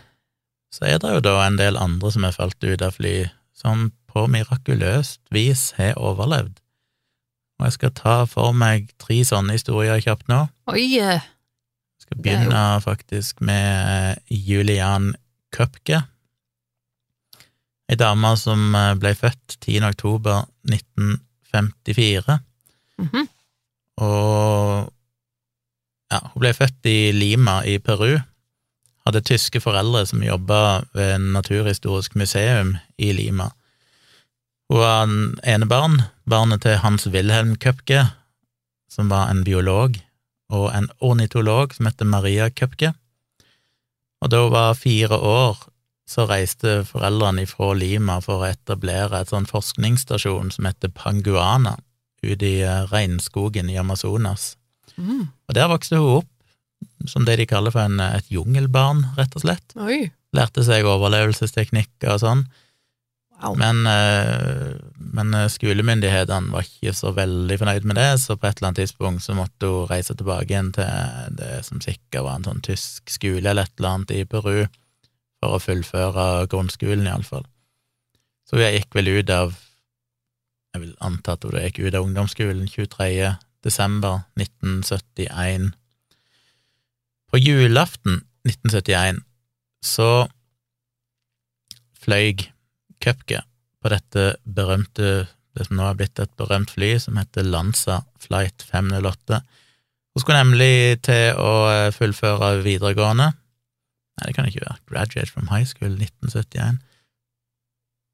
så er det jo da en del andre som er falt ut av fly, som på mirakuløst vis har overlevd. Og jeg skal ta for meg tre sånne historier kjapt nå. Oi! eh, Jeg skal begynne faktisk med Julian Køpke. Ei dame som eh, ble født 10. oktober 1954, mhm. og ja, hun ble født i Lima i Peru. Hadde tyske foreldre som jobba ved Naturhistorisk museum i Lima. Hun var en enebarn, barnet til Hans Wilhelm Køpke, som var en biolog, og en ornitolog som het Maria Køpke. Og da hun var fire år, så reiste foreldrene fra Lima for å etablere et sånn forskningsstasjon som heter Panguana, ute i regnskogen i Amazonas. Mm. Og der vokste hun opp som det de kaller for en, et jungelbarn, rett og slett. Oi! Lærte seg overlevelsesteknikker og sånn. Wow. Men, eh, men eh, skolemyndighetene var ikke så veldig fornøyd med det, så på et eller annet tidspunkt så måtte hun reise tilbake igjen til det som sikkert var en sånn tysk skole eller et eller annet i Peru, for å fullføre grunnskolen, iallfall. Så hun gikk vel ut av Jeg vil anta at hun gikk ut av ungdomsskolen 23. desember 1971. På julaften 1971 så fløy Køpke på dette berømte, det som nå har blitt et berømt fly, som heter Lanza Flight 508. Hun skulle nemlig til å eh, fullføre videregående. Nei, det kan det ikke være. Graduate from high school 1971.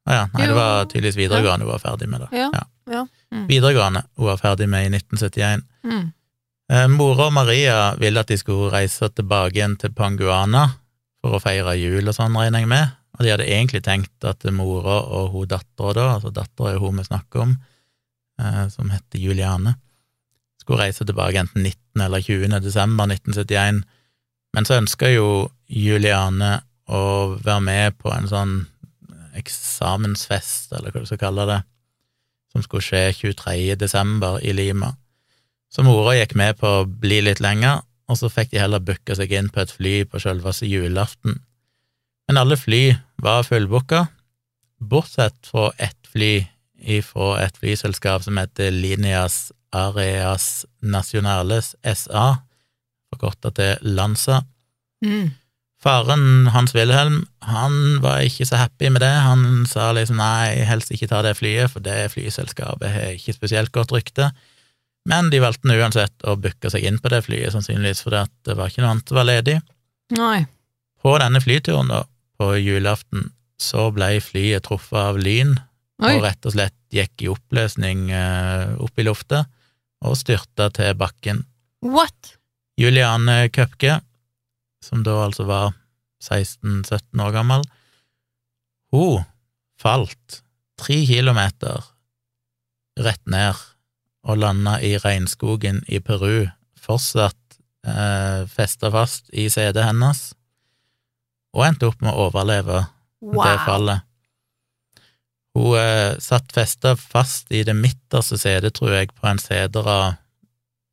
Å ja, nei, det var tydeligvis videregående hun var ferdig med, da. Ja, ja. Mm. Videregående hun var ferdig med i 1971. Mm. Eh, Mora og Maria ville at de skulle reise tilbake igjen til Panguana for å feire jul og sånn, regner jeg med. Og de hadde egentlig tenkt at mora og hun dattera da, altså dattera er hun vi snakker om, eh, som heter Juliane, skulle reise tilbake enten 19. eller 20. desember 1971. Men så ønska jo Juliane å være med på en sånn eksamensfest, eller hva du skal kalle det, som skulle skje 23. desember i Lima. Så mora gikk med på å bli litt lenger, og så fikk de heller booka seg inn på et fly på selveste julaften. Men alle fly var fullbooka, bortsett fra ett fly ifra et flyselskap som heter Linias Areas Nationales SA, forkorta til Lanza. Mm. Faren Hans Wilhelm han var ikke så happy med det. Han sa liksom nei, helst ikke ta det flyet, for det flyselskapet har ikke spesielt godt rykte. Men de valgte nå uansett å booke seg inn på det flyet, sannsynligvis fordi at det var ikke noe annet som var ledig. Nei. På denne flyturen, da, på julaften, så ble flyet truffet av lyn, Oi. og rett og slett gikk i oppløsning uh, opp i lufta, og styrta til bakken. What? Juliane Køpke, som da altså var 16-17 år gammel, hun falt tre kilometer rett ned og landa i regnskogen i Peru, fortsatt eh, festa fast i setet hennes, og endte opp med å overleve det fallet. Hun eh, satt festa fast i det midterste setet, tror jeg, på en seterad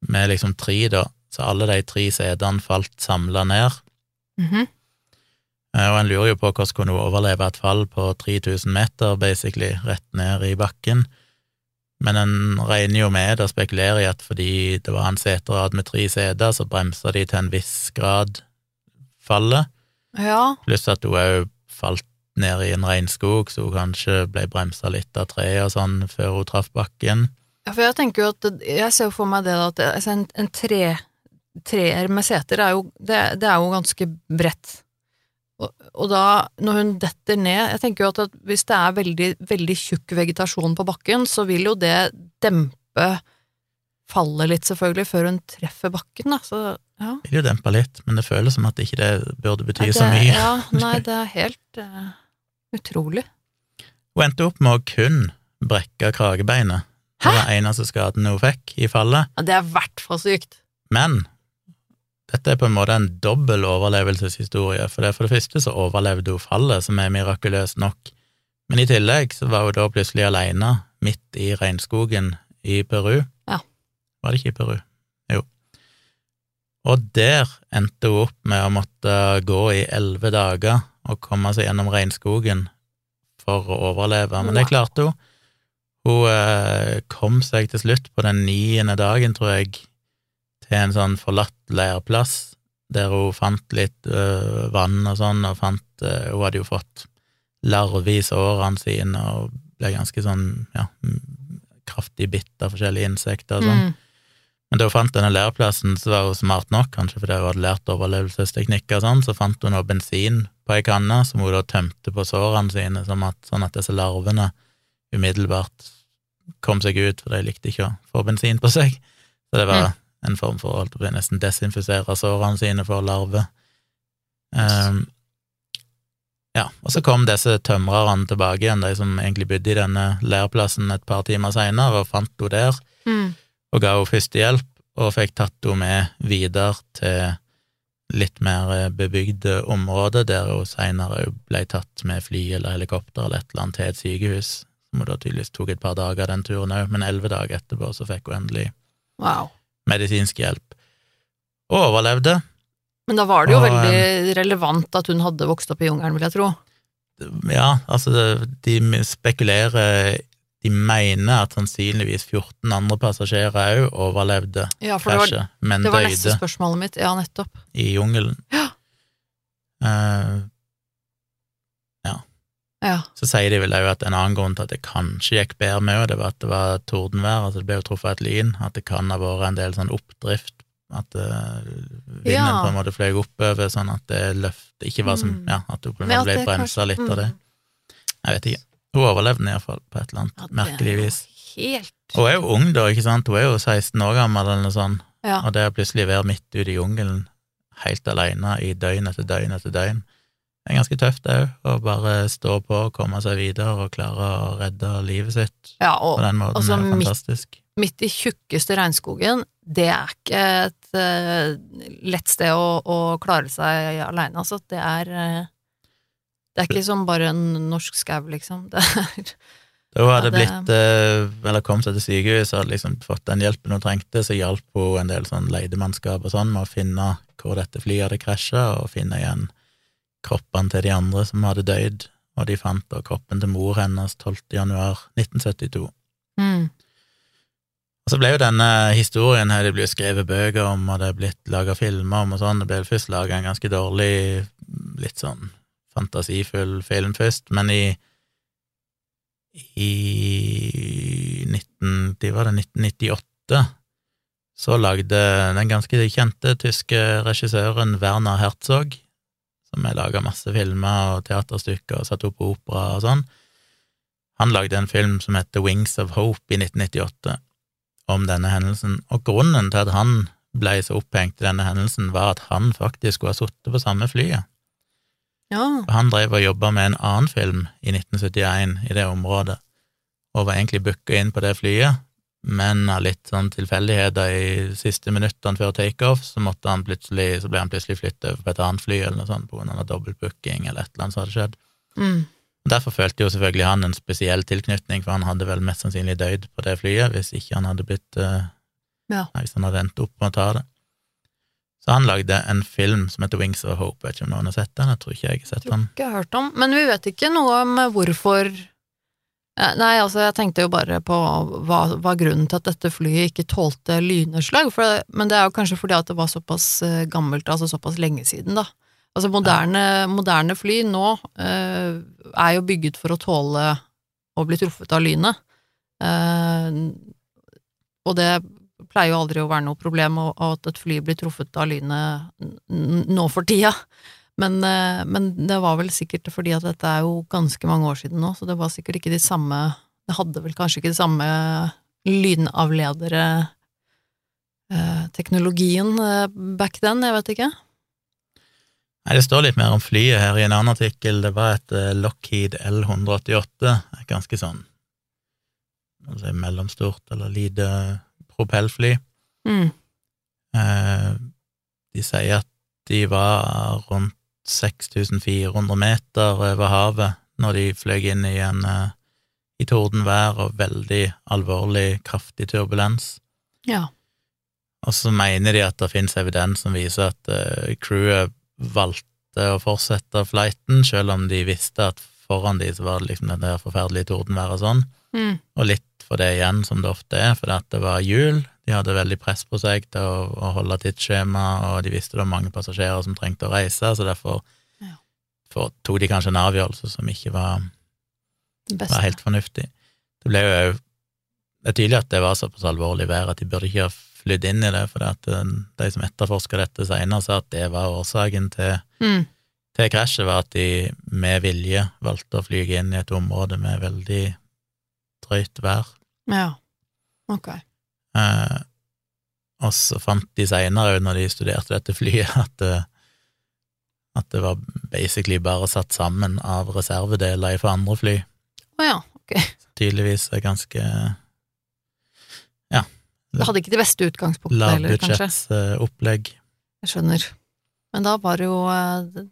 med liksom tre, da, så alle de tre setene falt samla ned. Mhm. Eh, Og en lurer jo på hvordan kunne hun overleve et fall på 3000 meter, basically, rett ned i bakken. Men en regner jo med og spekulerer i at fordi det var en seterad med tre seter, så bremsa de til en viss grad fallet, Ja. pluss at hun òg falt ned i en regnskog, så hun kanskje ble bremsa litt av treet og sånn før hun traff bakken. ja, for jeg tenker jo at Jeg ser jo for meg det at altså en, en tre, treer med seter er jo det, det er jo ganske bredt. Og, da, når hun detter ned Jeg tenker jo at, hvis det er veldig, veldig tjukk vegetasjon på bakken, så vil jo det dempe fallet litt, selvfølgelig, før hun treffer bakken, da. Så ja. Vil jo dempe litt, men det føles som at ikke det burde bety det, så mye. Ja, *laughs* nei, det er helt uh, utrolig. Hun endte opp med å kun brekke kragebeinet. Hæ? Det var eneste skaden hun fikk i fallet. Ja, det er i hvert fall sykt. Men dette er på en måte en dobbel overlevelseshistorie, for det for det første så overlevde hun fallet, som er mirakuløst nok, men i tillegg så var hun da plutselig alene midt i regnskogen i Peru. Ja. Var det ikke i Peru? Jo. Og der endte hun opp med å måtte gå i elleve dager og komme seg gjennom regnskogen for å overleve, men det klarte hun. Hun eh, kom seg til slutt på den niende dagen, tror jeg, til en sånn forlatt leirplass, der hun fant litt øh, vann og sånn, og fant øh, Hun hadde jo fått larver i sårene sine og ble ganske sånn, ja, kraftig bitt av forskjellige insekter og sånn. Mm. Men da hun fant denne leirplassen, så var hun smart nok, kanskje fordi hun hadde lært overlevelsesteknikker og sånn, så fant hun noe bensin på ei kanne som hun da tømte på sårene sine, at, sånn at disse larvene umiddelbart kom seg ut, for de likte ikke å få bensin på seg. Så det var en form for å nesten desinfisere sårene sine for larver. Um, ja, og så kom disse tømrerne tilbake igjen, de som egentlig bodde i denne leirplassen et par timer seinere, og fant henne der Mm. og ga henne førstehjelp, og fikk tatt henne med videre til litt mer bebygde områder, der hun seinere ble tatt med fly eller helikopter eller et eller annet til et sykehus, som hun da tydeligvis tok et par dager den turen òg, men elleve dager etterpå så fikk hun endelig Wow. Medisinsk hjelp, og overlevde. Men da var det jo Og, veldig relevant at hun hadde vokst opp i jungelen, vil jeg tro. Ja, altså, de spekulerer De mener at sannsynligvis 14 andre passasjerer òg overlevde Ja, krasjet, men det var neste spørsmålet mitt. Ja, nettopp. i jungelen. Ja. Eh, Ja. Så sier de vel òg at en annen grunn til at det kanskje gikk bedre med henne, det var at det var tordenvær, altså det ble jo truffet et lyn, at det kan ha vært en del sånn oppdrift, at eh, vinden Ja. på en måte fløy oppover, sånn at det løft ikke var som Mm. Ja, at hun ble det bremsa litt litt av det. Mm. Jeg vet ikke. Hun overlevde den iallfall, på et eller annet Ja, merkelig er vis. Helt Hun er jo ung, da, ikke sant? Hun er jo 16 år gammel, eller noe sånt, Ja. og det å plutselig være midt ute i jungelen, helt alene, i døgn etter døgn etter døgn, det er ganske tøft, òg, å bare stå på, komme seg videre og klare å redde livet sitt ja, på og den måten. altså, er fantastisk. midt- midt i tjukkeste regnskogen, det er ikke et uh, lett sted å, å klare seg aleine, altså. Det er uh, Det er ikke som bare en norsk skau, liksom. Det er Da hun hadde blitt, eh, eller kom seg til sykehus og hadde liksom fått den hjelpen hun trengte, så hjalp hun en del sånn leidemannskap og sånn med å finne hvor dette flyet hadde krasja, og finne igjen kroppene til de andre som hadde dødd, og de fant da kroppen til mor hennes 12. januar 1972. mm. Og så ble jo denne historien her, det ble skrevet bøker om, og det er blitt laga filmer om og sånn, det ble først laga en ganske dårlig, litt sånn fantasifull film først, men i i 19, de var det 1998 så lagde den ganske kjente tyske regissøren Werner Herzog, som har laga masse filmer og teaterstykker og satt opp opera og sånn, han lagde en film som heter Wings of Hope i 1998 om denne hendelsen, og grunnen til at han ble så opphengt i denne hendelsen, var at han faktisk skulle ha sittet på samme flyet. Ja. Han drev og jobba med en annen film i 1971 i det området, og var egentlig booka inn på det flyet, men av litt sånn tilfeldigheter i siste minuttene før takeoff, så måtte han plutselig, så ble han plutselig flyttet over på et annet fly eller noe sånt, på av dobbeltbooking eller et eller annet som hadde skjedd. Mm. Derfor følte jo selvfølgelig han en spesiell tilknytning, for han hadde vel mest sannsynlig dødd på det flyet hvis ikke han hadde blitt uh, Ja. Hvis han hadde endt opp med å ta det. Så han lagde en film som heter Wings of Hope. Jeg Vet ikke om noen har sett den? Jeg tror ikke jeg har sett den. jeg har hørt om. Men vi vet ikke noe om hvorfor Nei, altså, jeg tenkte jo bare på hva var grunnen til at dette flyet ikke tålte lynnedslag, men det er jo kanskje fordi at det var såpass eh, gammelt, altså såpass lenge siden, da. Altså, moderne, moderne fly nå eh, er jo bygget for å tåle å bli truffet av lynet. Eh, og det pleier jo aldri å være noe problem at et fly blir truffet av lynet nå for tida. Men, eh, men det var vel sikkert fordi at dette er jo ganske mange år siden nå, så det var sikkert ikke de samme Det hadde vel kanskje ikke de samme lynavledere eh, teknologien eh, back then, jeg vet ikke. Nei, Det står litt mer om flyet her i en annen artikkel. Det var et Lockheed L188, et ganske sånn altså mellomstort eller lite propellfly. Mm. Eh, de sier at de var rundt 6400 meter over havet når de fløy inn i en eh, i tordenvær og veldig alvorlig, kraftig turbulens. Ja. Og så mener de at det finnes evidens som viser at uh, crewet valgte å fortsette flighten, selv om de visste at foran de så var det liksom det der forferdelige tordenværet og sånn. Mm. Og litt for det igjen, som det ofte er, at det var jul. De hadde veldig press på seg til å, å holde tidsskjema, og de visste det var mange passasjerer som trengte å reise, så derfor Ja. for, tok de kanskje en avgjørelse som ikke var, var helt fornuftig. Det ble jo Det er tydelig at det var såpass alvorlig vær at de burde ikke ha flydd inn i det, for eh, de som etterforska dette senere, sa at det var årsaken til, Mm. til krasjet, var at de med vilje valgte å flyge inn i et område med veldig drøyt vær. Ja. Ok. Eh, og så fant de seinere, når de studerte dette flyet, *laughs* at, det, at det var basically bare satt sammen av reservedeler fra andre fly. Å ja, ok. Tydeligvis er ganske Ja. Det hadde ikke det beste utgangspunktet heller, kanskje. lavbudsjettsopplegg. Jeg skjønner. Men da var det jo eh, Det,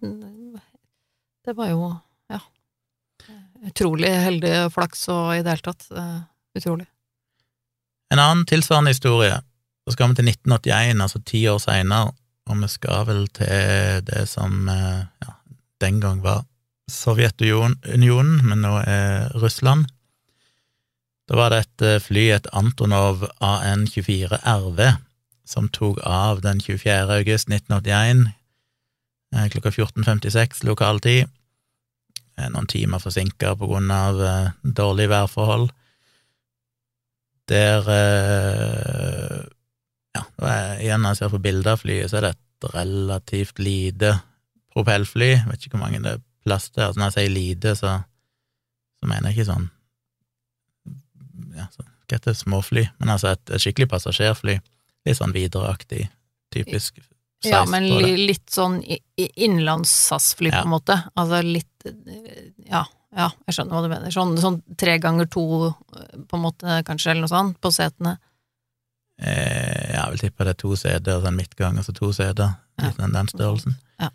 det var jo, ja Utrolig heldig flaks og i det hele tatt. eh, Utrolig. En annen tilsvarende historie, så skal vi til 1981, altså ti år seinere, og vi skal vel til det som eh, ja, den gang var Sovjetunionen, men nå er Russland. Da var det et eh, fly, et Antonov AN-24 RV, som tok av den 24. august 1981 eh, klokka 14.56 lokal tid. Noen timer forsinka på grunn av dårlige værforhold. Der eh, Ja, igjen når jeg ser på bilder av flyet, så er det et relativt lite propellfly. Jeg vet ikke hvor mange det er plass til. Altså når jeg sier lite, så, så mener jeg ikke sånn ja, så, Hva heter det, småfly? Men altså et, et skikkelig passasjerfly. Litt sånn videreaktig, typisk Ja, men litt sånn innenlands-SAS-fly, på en måte. Altså litt eh, Ja, ja, jeg skjønner hva du mener. Sånn, sånn tre ganger to, eh, på en måte, kanskje, eller noe sånt, på setene. Eh, jeg vil tippe det er to seter, altså en midtgang, altså to seter. Ja. Den, den størrelsen. Ja.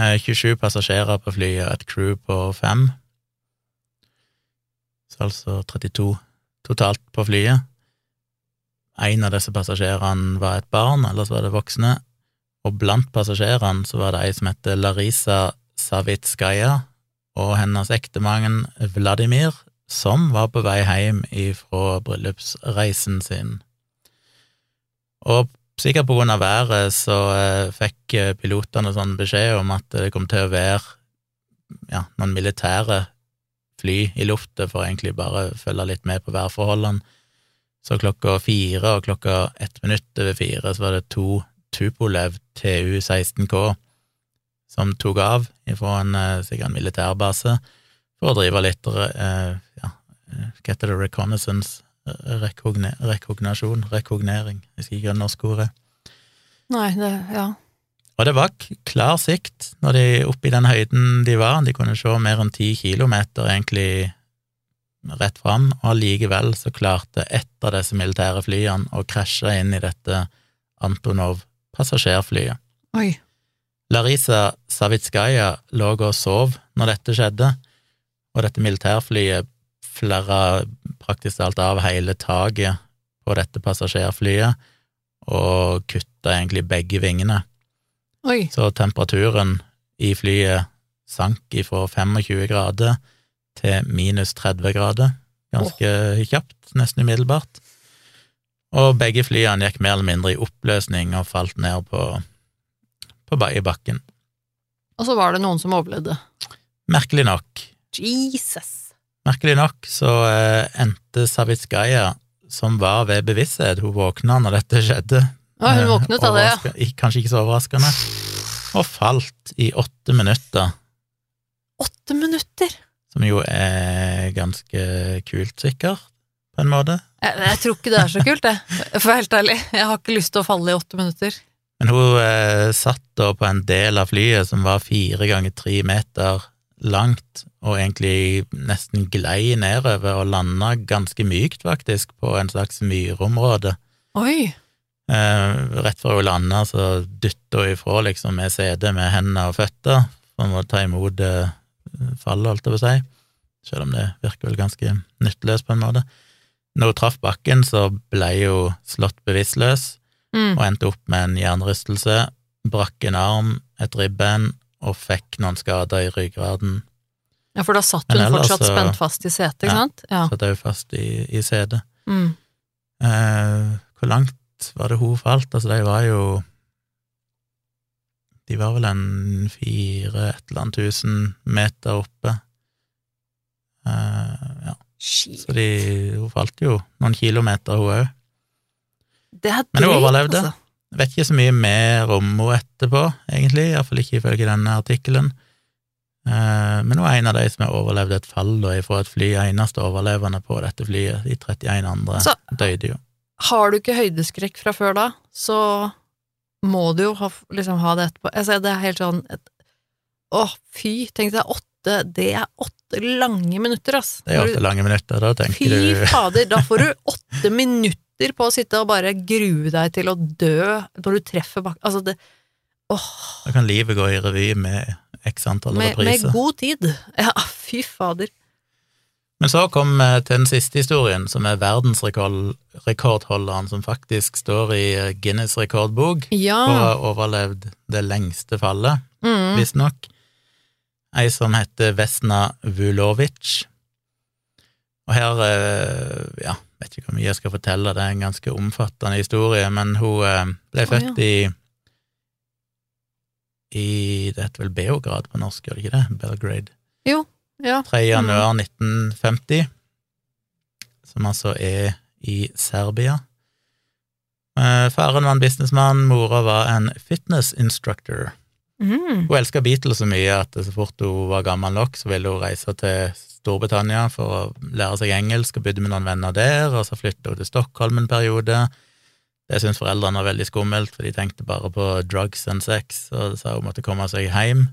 Eh, 27 passasjerer på flyet, et crew på fem. Så altså 32 totalt på flyet. En av disse passasjerene var et barn, ellers var det voksne. Og blant passasjerene så var det ei som heter Larisa Savitskaja, og hennes ektemann Vladimir, som var på vei hjem fra bryllupsreisen sin. Og sikkert på grunn av været så eh, fikk eh, pilotene sånn beskjed om at det kom til å være ja, noen militære fly i lufta for å egentlig bare følge litt med på værforholdene. Så klokka fire og klokka ett minutt over fire så var det to Tupolev TU-16K som tok av fra en eh, sikkert en militærbase for å drive litt eh, ja, eh, hva heter det, reconnaissance, eh, rekognasjon, rekognering, jeg husker ikke hva det norske ordet. Nei, det Ja. Og det var klar sikt når de oppe i den høyden de var, de kunne se mer enn ti kilometer egentlig rett fram, og allikevel så klarte ett av disse militære flyene å krasje inn i dette Antonov passasjerflyet. Oi. Larisa Savitskaja lå og sov når dette skjedde, og dette militærflyet flerra praktisk talt av hele taket på dette passasjerflyet og kutta egentlig begge vingene. Oi. Så temperaturen i flyet sank ifra 25 grader til minus 30 grader, ganske kjapt, nesten umiddelbart. Og begge flyene gikk mer eller mindre i oppløsning og falt ned på, i bakken. Og så var det noen som overlevde. Merkelig nok. Jesus. Merkelig nok så eh, endte Savitskaja, som var ved bevissthet, hun våkna når dette skjedde. Ja, hun Eh, våknet av det, ja. Kanskje ikke så overraskende. Og falt i åtte minutter, Åtte minutter! som jo er ganske kult, sikkert, på en måte. Jeg, jeg tror ikke det er så kult, jeg. For å være helt ærlig. Jeg har ikke lyst til å falle i åtte minutter. Men hun eh, satt da på en del av flyet som var fire ganger tre meter langt, og egentlig nesten glei nedover og landa ganske mykt, faktisk, på en slags myrområde. Oi! Eh, rett før hun landa, så dytta hun ifra liksom med setet med hendene og føtter, for å ta imot eh, fallet, holdt jeg på å si, selv om det virker vel ganske nytteløst på en måte. Når hun traff bakken, så ble hun slått bevisstløs Mm. og endte opp med en hjernerystelse, brakk en arm, et ribben og fikk noen skader i ryggraden. Ja, for da satt hun ellers fortsatt spent fast i setet, ikke Ja. sant? Ja. Satt òg fast i, i setet. Mm. Eh, hvor langt var det hun falt? Altså, de var jo De var vel en fire et eller annet tusen meter oppe. Eh, ja, Shit. så de, hun falt jo noen kilometer, hun òg. Det er Men hun overlevde. altså. Vet ikke så mye mer om henne etterpå, egentlig, iallfall ikke ifølge denne artikkelen. Eh, Men hun er en av de som har overlevd et fall da, fra et fly, eneste overlevende på dette flyet. De 31 andre Så- døde jo. Har du ikke høydeskrekk fra før da, så må du jo ha, liksom, ha det etterpå. Jeg ser det er helt sånn et, Å, fy, tenk deg åtte Det er åtte lange minutter, ass. Det er åtte lange minutter, da tenker Fy du fader, da får du *laughs* åtte minutter på å sitte og bare grue deg til å dø når du treffer bak... Altså, det Åh, Da kan livet gå i revy med x antall med, med god tid. Ja, fy fader. Men så kom vi til den siste historien, som er verdensrekordholderen, som faktisk står i eh, Guinness rekordbok, og Ja. har overlevd det lengste fallet, Mm. visstnok. Ei som heter Vesna Vulovic. Og her, eh, ja, vet ikke hvor mye jeg skal fortelle, det er en ganske omfattende historie, men hun ble ble oh, født i i Det heter vel Beograd på norsk, gjør det ikke det? Belgrade. Jo, Ja. 3. januar 1950, som altså er i Serbia. Eh, Faren var en businessmann, mora var en fitness instructor. Mm. Hun elska Beatles så mye at så fort hun var gammel nok, så ville hun reise til Storbritannia for å lære seg engelsk og bodde med noen venner der, og så flytta hun til Stockholm en periode. Det syntes foreldrene var veldig skummelt, for de tenkte bare på drugs and sex, og sa hun måtte komme seg hjem.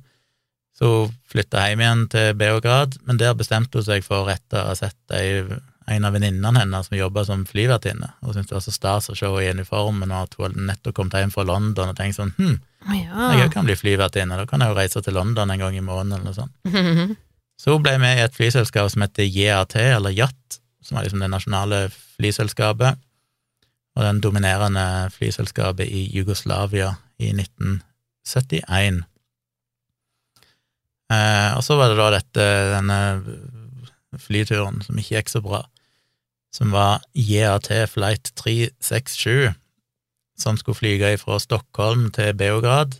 Så hun flytta hjem igjen til Beograd, men der bestemte hun seg for etter å ha sett en av venninnene hennes som jobba som flyvertinne, og syntes det var så stas å se henne i uniformen, og at hun nettopp kom hjem fra London, og tenkte sånn hm, Ja. jeg òg kan bli flyvertinne, da kan jeg jo reise til London en gang i måneden, eller noe sånt. *laughs* Så hun ble med i et flyselskap som heter JAT, eller JAT, som var liksom det nasjonale flyselskapet, og den dominerende flyselskapet i Jugoslavia i 1971. Eh, og så var det da dette, denne flyturen som ikke gikk så bra, som var JAT Flight 367, som skulle flyge fra Stockholm til Beograd,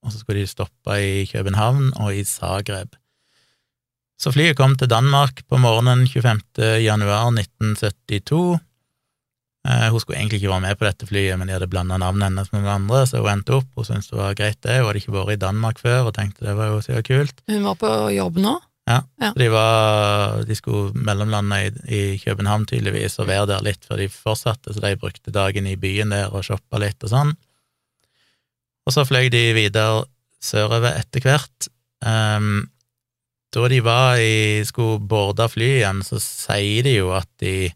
og så skulle de stoppe i København og i Zagreb. Så flyet kom til Danmark på morgenen 25. januar 1972. Eh, hun skulle egentlig ikke være med på dette flyet, men de hadde blanda navnet hennes med noen andre, så hun endte opp. Hun syntes det var greit, det. Hun hadde ikke vært i Danmark før og tenkte det var jo så kult. Hun var på jobb nå? Ja. ja. de, var, de skulle mellomlande i, i København tydeligvis og være der litt før de fortsatte, så de brukte dagen i byen der og shoppa litt og sånn. Og så fløy de videre sørover etter hvert. Um, da de var i, skulle borde fly igjen, så sier de jo at de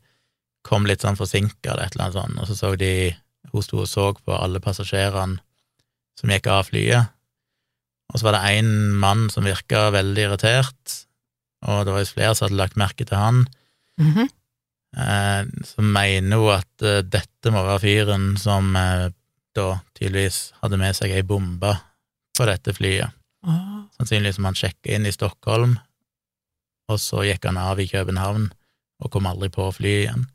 kom litt sånn forsinka eller et eller annet sånt, og så så de Hun sto og så på alle passasjerene som gikk av flyet, og så var det én mann som virka veldig irritert, og det var jo flere som hadde lagt merke til han, Mm -hmm. Så mener jo at eh, dette må være fyren som eh, da tydeligvis hadde med seg ei bombe på dette flyet. Ah. Sannsynligvis som han sjekka inn i Stockholm, og så gikk han av i København og kom aldri på flyet igjen.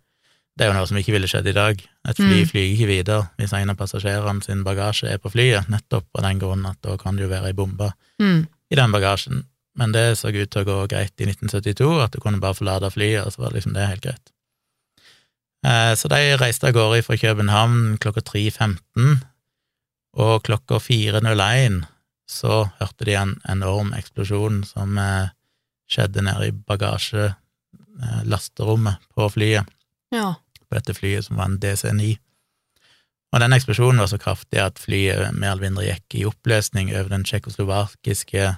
Det er jo noe som ikke ville skjedd i dag. Et fly Mm. flyger ikke videre hvis en av passasjerene sin bagasje er på flyet, nettopp av den grunnen at da kan det jo være ei bombe Mm. i den bagasjen. Men det så ut til å gå greit i 1972, at du kunne bare forlate flyet, og så var liksom det helt greit. Eh, Så de reiste av gårde fra København klokka 3.15, og klokka 4.01 så hørte de en enorm eksplosjon som eh, skjedde nede i bagasjelasterommet på flyet, Ja. på dette flyet som var en DC-9. Og den eksplosjonen var så kraftig at flyet mer eller mindre gikk i oppløsning over den tsjekkoslovakiske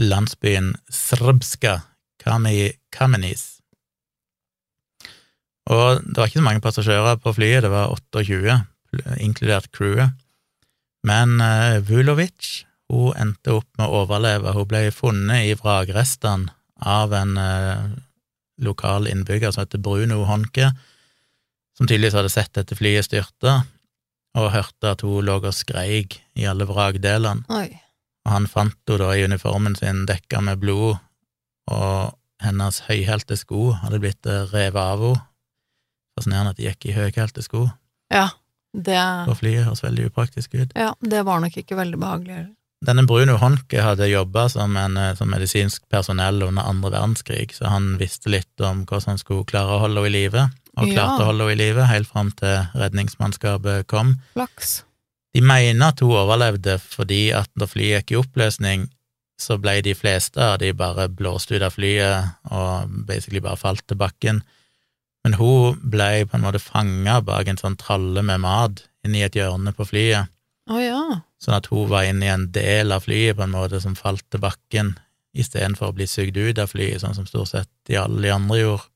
landsbyen Srbska Kame- Kamenis. Og det var ikke så mange passasjerer på flyet, det var 28, inkludert crewet. Men uh, Vulovic, hun endte opp med å overleve. Hun ble funnet i vrakrestene av en eh, lokal innbygger som heter Bruno Honke, som tydeligvis hadde sett dette flyet styrte, og hørte at hun lå og skreik i alle vrakdelene. Oi. Og han fant henne da i uniformen sin dekka med blod, og hennes høyhælte sko hadde blitt eh, revet av henne. Fascinerende at de gikk i høyhælte sko Ja. Det, på flyet, høres veldig upraktisk ut. ja, det var nok ikke veldig behagelig heller. Denne Bruno Honke hadde jobba som, eh, som medisinsk personell under andre verdenskrig, så han visste litt om hvordan han skulle klare å holde henne i live, og Ja. klarte å holde henne i live helt fram til redningsmannskapet kom. Flaks. De mener at hun overlevde fordi at da flyet gikk i oppløsning, så ble de fleste av de bare blåst ut av flyet og basically bare falt til bakken. Men hun ble på en måte fanga bak en sånn tralle med mat inni et hjørne på flyet, Å ja. sånn at hun var inne i en del av flyet på en måte som falt til bakken, istedenfor å bli sugd ut av flyet, sånn som stort sett de alle de andre gjorde.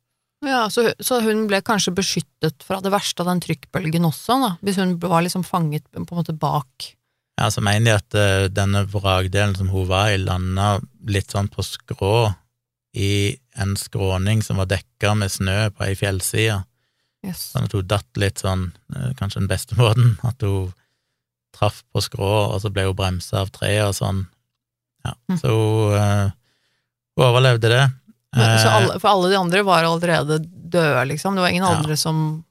Ja, så, så hun ble kanskje beskyttet fra det verste av den trykkbølgen også, da, hvis hun var liksom fanget på en måte bak. Ja, så mener de at uh, denne vrakdelen som hun var i, landa litt sånn på skrå i en skråning som var dekka med snø på ei fjellside, Yes. sånn at hun datt litt sånn, eh, kanskje den beste *laughs* måten, at hun traff på skrå, og så ble hun bremsa av treet og sånn. Ja, Mm. så hun, eh, hun overlevde det. Men, så Eh, alle, for alle de andre var allerede døde, liksom? Det var ingen Ja. andre som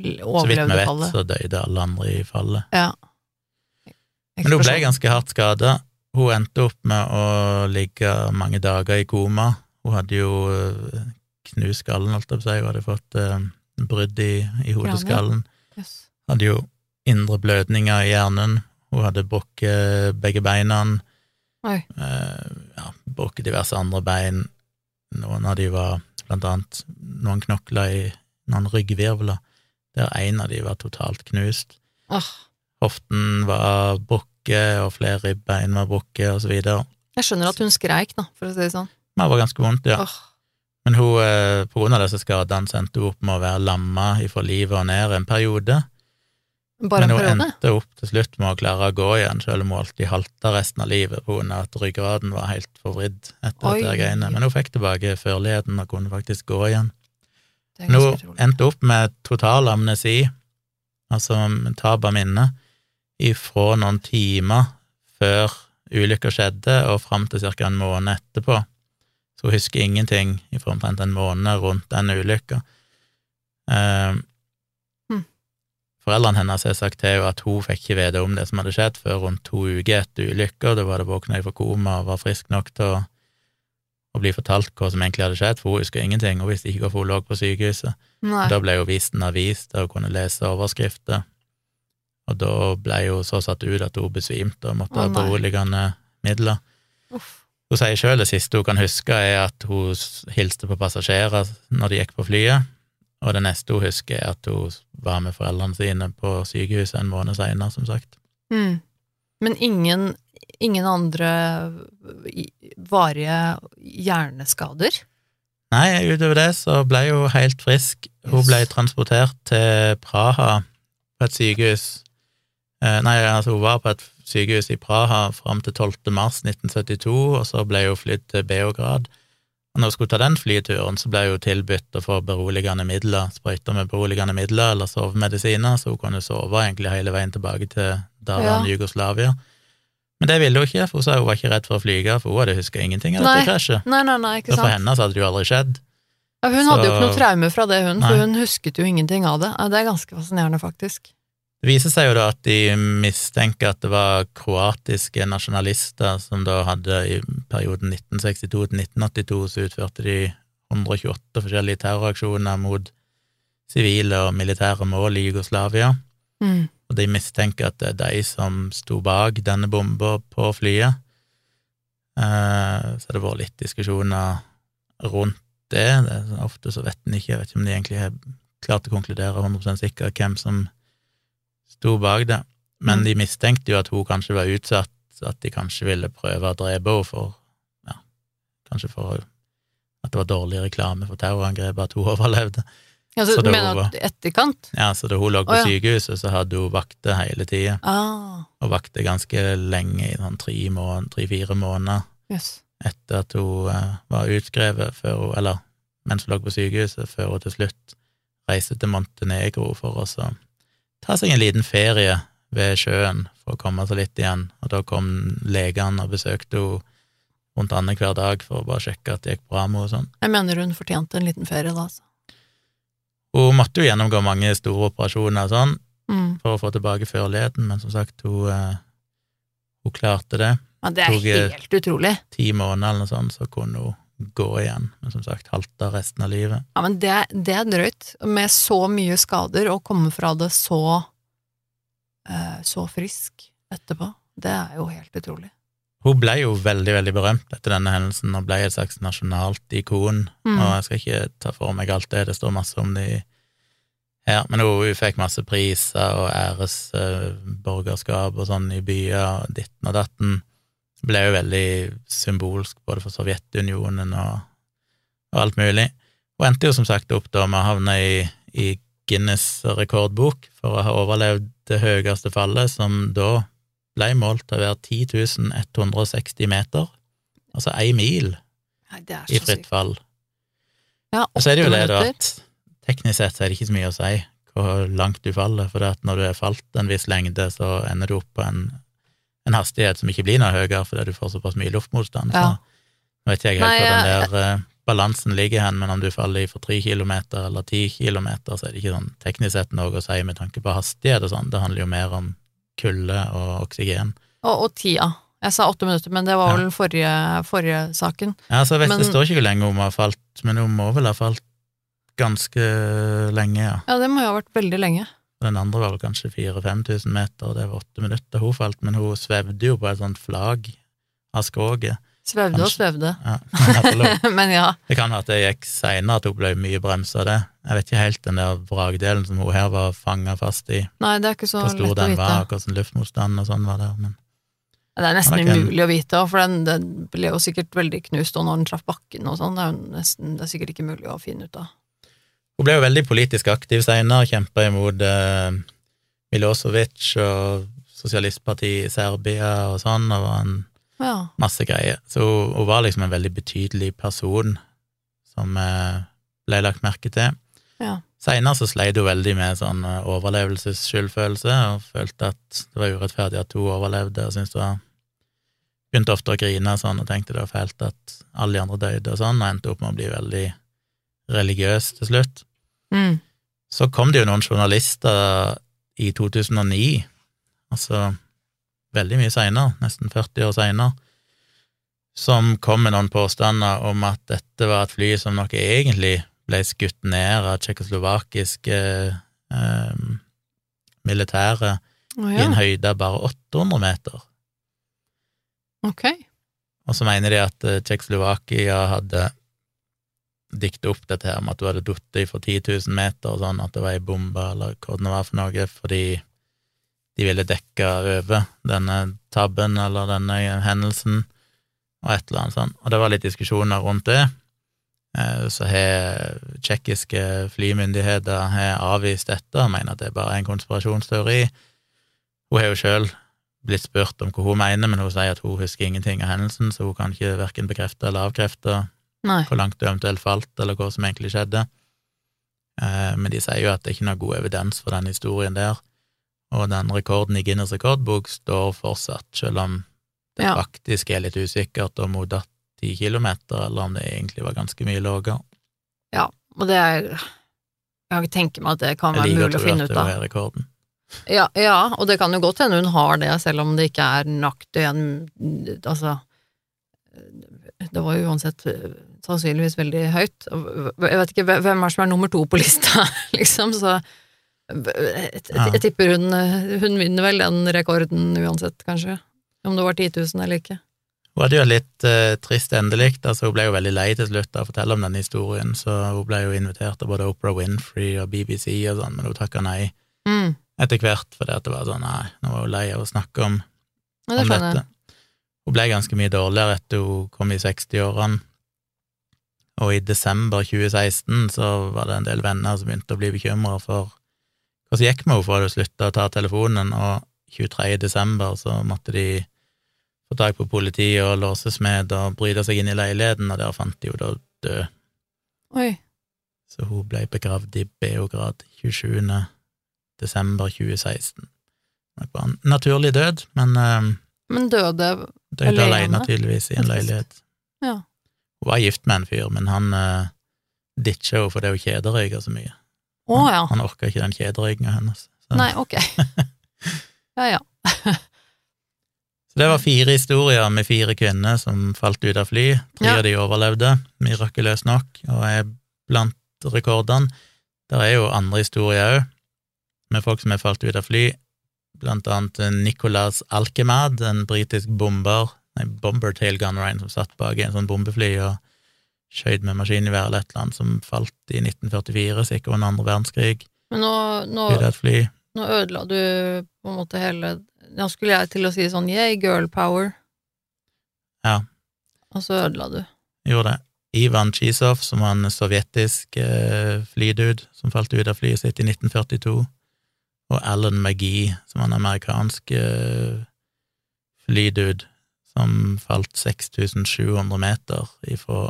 l- så vidt vi overlevde vet, fallet? så døde alle andre i fallet. Ja. Men hun ble ganske hardt skada. Hun endte opp med å ligge mange dager i koma. Hun hadde jo eh, knust skallen, holdt jeg på å si, hun hadde fått eh, brudd i, i hodeskallen. Yes. Hadde jo indre blødninger i hjernen. Hun hadde brukket begge beina. Oi. Eh, ja, brukket diverse andre bein. Noen av de var blant annet noen knokler i noen ryggvirvler, der en av de var totalt knust. Oh. Hoften var brukket, og flere ribbein var brukket, og så videre. jeg skjønner at hun skreik, da, for å si det sånn. Det var ganske vondt, ja. Oh. Men hun, eh, på grunn av disse skadene endte hun opp med å være lamma ifra livet og ned en periode. Bare Men hun endte opp til slutt med å klare å gå igjen, selv om hun alltid halta resten av livet på grunn at ryggraden var helt forvridd etter Oi. dette greiene. Men hun fikk tilbake førligheten og kunne faktisk gå igjen. Men hun utrolig. endte opp med total amnesi, altså tap av minne, ifra noen timer før ulykka skjedde, og fram til ca. en måned etterpå. Så hun husker ingenting ifra omtrent en måned rundt den ulykka. Eh, Hmm. Foreldrene hennes har sagt til henne at hun fikk ikke vite om det som hadde skjedd, før rundt to uker etter ulykka. Da var det våkna fra koma og var frisk nok til å, å bli fortalt hva som egentlig hadde skjedd, for hun husker ingenting. Hun visste ikke hvorfor hun lå på sykehuset. Nei. Da ble hun vist en avis der hun kunne lese overskrifter, og da ble hun så satt ut at hun besvimte og måtte ha beroligende midler. Uff. Hun sier sjøl det siste hun kan huske, er at hun hilste på passasjerer når de gikk på flyet, og det neste hun husker, er at hun var med foreldrene sine på sykehuset en måned seinere, som sagt. Mm. Men ingen, ingen andre varige hjerneskader? Nei, utover det så ble hun helt frisk. Hun ble transportert til Praha på et sykehus. Eh, Nei, altså hun var på et sykehus i Praha fram til 12. mars 1972, og så ble hun flydd til Beograd. Og når hun skulle ta den flyturen, så ble hun tilbudt å få beroligende midler, sprøyter med beroligende midler eller sovemedisiner, så hun kunne sove egentlig hele veien tilbake til daværende Jugoslavia. Men det ville hun ikke, for hun sa hun var ikke redd for å flyge, for hun hadde huska ingenting av dette krasjet. Nei, nei, nei, ikke Så for henne så hadde det jo aldri skjedd. Ja, hun hadde jo ikke noe traume fra det, hun, for hun husket jo ingenting av det. Ja, Det er ganske fascinerende, faktisk. Det viser seg jo da at de mistenker at det var kroatiske nasjonalister som da hadde i perioden 1962 til 1982 så utførte de 128 forskjellige terroraksjoner mot sivile og militære mål i Jugoslavia, Mm. og de mistenker at det er de som sto bak denne bomba på flyet. Eh, Så det har vært litt diskusjoner rundt det. det ofte så vet en ikke, jeg vet ikke om de egentlig har klart å konkludere 100 sikkert hvem som sto bak det, men Mm. de mistenkte jo at hun kanskje var utsatt, at de kanskje ville prøve å drepe henne for ja, kanskje for at det var dårlig reklame for terrorangrepet at hun *laughs* overlevde. Ja, Så du mener var- at etterkant? Ja, så da hun lå på oh, ja. sykehuset, så hadde hun vakter hele tida, Ah, og vakter ganske lenge, i sånn tre-fire måned, måneder yes. etter at hun uh, var utskrevet, hun, eller mens hun lå på sykehuset, før hun til slutt reiste til Montenegro for å så ta seg en liten ferie ved sjøen for å komme seg litt igjen, og da kom legene og besøkte henne rundt annenhver dag for å bare sjekke at det gikk bra med henne og sånn. Jeg mener hun fortjente en liten ferie da, altså. Hun måtte jo gjennomgå mange store operasjoner og sånn Mm. for å få tilbake førligheten, men som sagt, hun, eh, hun klarte det. Ja, det er Tog, eh, helt utrolig. Ti måneder eller noe sånt, så kunne hun gå igjen, men som sagt, halta resten av livet. Ja, men det, det er drøyt. Med så mye skader, å komme fra det så eh, så frisk etterpå. Det er jo helt utrolig. Hun ble jo veldig, veldig berømt etter denne hendelsen, og ble et slags nasjonalt ikon. Mm. Og jeg skal ikke ta for meg alt det, det står masse om det i- her, men hun, hun fikk masse priser og æresborgerskap og sånn i byer, ditten og datten. Ble jo veldig symbolsk både for Sovjetunionen og, og alt mulig. og endte jo som sagt opp da med å havne i, i Guinness rekordbok for å ha overlevd det høyeste fallet, som da ble målt til å være 10 160 meter, altså ei mil Nei, i fritt fall. Ja, Og så er det jo det, da, at teknisk sett så er det ikke så mye å si hvor langt du faller, for at når du er falt en viss lengde, så ender du opp på en, en hastighet som ikke blir noe høyere fordi du får såpass mye luftmotstand. Ja. Så vet ikke jeg helt Nei, hvor den der uh, balansen ligger hen, men om du faller for tre kilometer eller ti kilometer, så er det ikke sånn teknisk sett noe å si med tanke på hastighet og sånn. Det handler jo mer om kulde og oksygen. Og, og tida. Jeg sa åtte minutter, men det var Ja. vel forrige, forrige saken. Ja, så jeg vet Men- det står ikke hvor lenge hun har falt, men hun må vel ha falt ganske lenge, ja. Ja, det må jo ha vært veldig lenge. Den andre var vel kanskje 4000-5000 meter, og det var åtte minutter hun falt, men hun svevde jo på et sånt flagg av skroget. Svevde og svevde. Ja, *laughs* men ja. det kan være at det gikk seinere at hun ble mye bremsa av det. Jeg vet ikke helt den der vrakdelen som hun her var fanga fast i, Nei, det er ikke så hvor stor den var, hvordan luftmotstanden og sånn var der, men Det er nesten umulig å vite, for den, den ble jo sikkert veldig knust og når den traff bakken og sånn. Det er jo nesten, det er sikkert ikke mulig å finne ut av. Hun ble jo veldig politisk aktiv seinere, kjempa imot eh, Milosevic og sosialistpartiet i Serbia og sånn, og var en Ja. masse greier. Så hun, hun var liksom en veldig betydelig person som eh, ble lagt merke til. Ja. Seinere så sleit hun veldig med sånn eh, overlevelsesskyldfølelse, og følte at det var urettferdig at hun overlevde, og syntes det var Begynte ofte å grine og sånn, og tenkte det var fælt at alle de andre døde og sånn, og endte opp med å bli veldig religiøs til slutt. Mm. Så kom det jo noen journalister i 2009, altså veldig mye seinere, nesten 40 år seinere, som kom med noen påstander om at dette var et fly som nok egentlig ble skutt ned av tsjekkoslovakiske eh, militære Å i en høyde av bare 800 meter. Ok. Og så mener de at eh, Tsjekkoslovakia hadde diktet opp dette her med at du hadde datt fra 10 000 meter og sånn, at det var ei bombe eller hva det var for noe, fordi de ville dekke over denne tabben eller denne hendelsen, og et eller annet sånt. Og det var litt diskusjoner rundt det. Eh, Så har tsjekkiske flymyndigheter har avvist dette og mener at det er bare en konspirasjonsteori. Hun har jo sjøl blitt spurt om hva hun mener, men hun sier at hun husker ingenting av hendelsen, så hun kan ikke verken bekrefte eller avkrefte Nei. hvor langt det eventuelt falt, eller hva som egentlig skjedde. Eh, Men de sier jo at det er ikke noe god evidens for den historien der, og den rekorden i Guinness rekordbok står fortsatt, selv om det Ja. faktisk er litt usikkert om hun datt ti kilometer, eller om det egentlig var ganske mye lavere. Ja, og det er Jeg kan ikke tenke meg at det kan være mulig å mulig å tro finne at ut det av. var rekorden. Ja, ja, og det kan jo godt hende hun har det, selv om det ikke er nøyaktig en Altså Det var jo uansett eh, sannsynligvis veldig høyt. Jeg vet ikke hvem er som er nummer to på lista, *laughs* liksom, så jeg, jeg, tipper hun eh, Hun vinner vel den rekorden uansett, kanskje. Om det var 10 000 eller ikke. Hun hadde jo litt eh, trist endelikt, altså hun ble jo veldig lei til slutt av å fortelle om denne historien, så hun ble jo invitert av både Oprah Winfrey og BBC og sånn, men hun takka nei Mm. etter hvert, fordi at det var sånn, nei, nå var hun lei av å snakke om Ja, det om dette. jeg. Hun ble ganske mye dårligere etter hun kom i 60-årene, og i desember 2016 så var det en del venner som begynte å bli bekymra for hva som gikk med henne, for hun slutta å ta telefonen, og 23. desember så måtte de få tak på politiet og låsesmed og bryte seg inn i leiligheten, og der fant de henne da død. Oi. Så hun ble begravd i Beograd 27. desember 2016. Det var en naturlig død, men eh, Men døde Døde alene, tydeligvis, i en leilighet. Ja. Hun var gift med en fyr, men han uh, ditcha henne fordi hun kjederøyka så mye. Han, ja. han orka ikke den kjederøykinga hennes. Så, Nei, ok. *laughs* Ja ja. *laughs* så det var fire historier med fire kvinner som falt ut av fly. Tre Ja. av de overlevde, mirakuløst nok, og er blant rekordene. Der er jo andre historier òg, med folk som er falt ut av fly, blant annet Nicolas Alkemad, en britisk bomber, nei, bomber tail gunner, som satt bak en sånn bombefly og skjøt med maskingevær eller et eller annet, som falt i 1944, sikkert under andre verdenskrig, Men nå, nå, nå ødela du på en måte hele Nå skulle jeg til å si sånn yeah, girl power. Ja. Og så ødela du. Gjorde det. Ivan Chisov, som var en sovjetisk eh, flydude som falt ut av flyet sitt i 1942, og Alan McGee, som er en amerikansk eh, flydude som falt 6700 meter ifra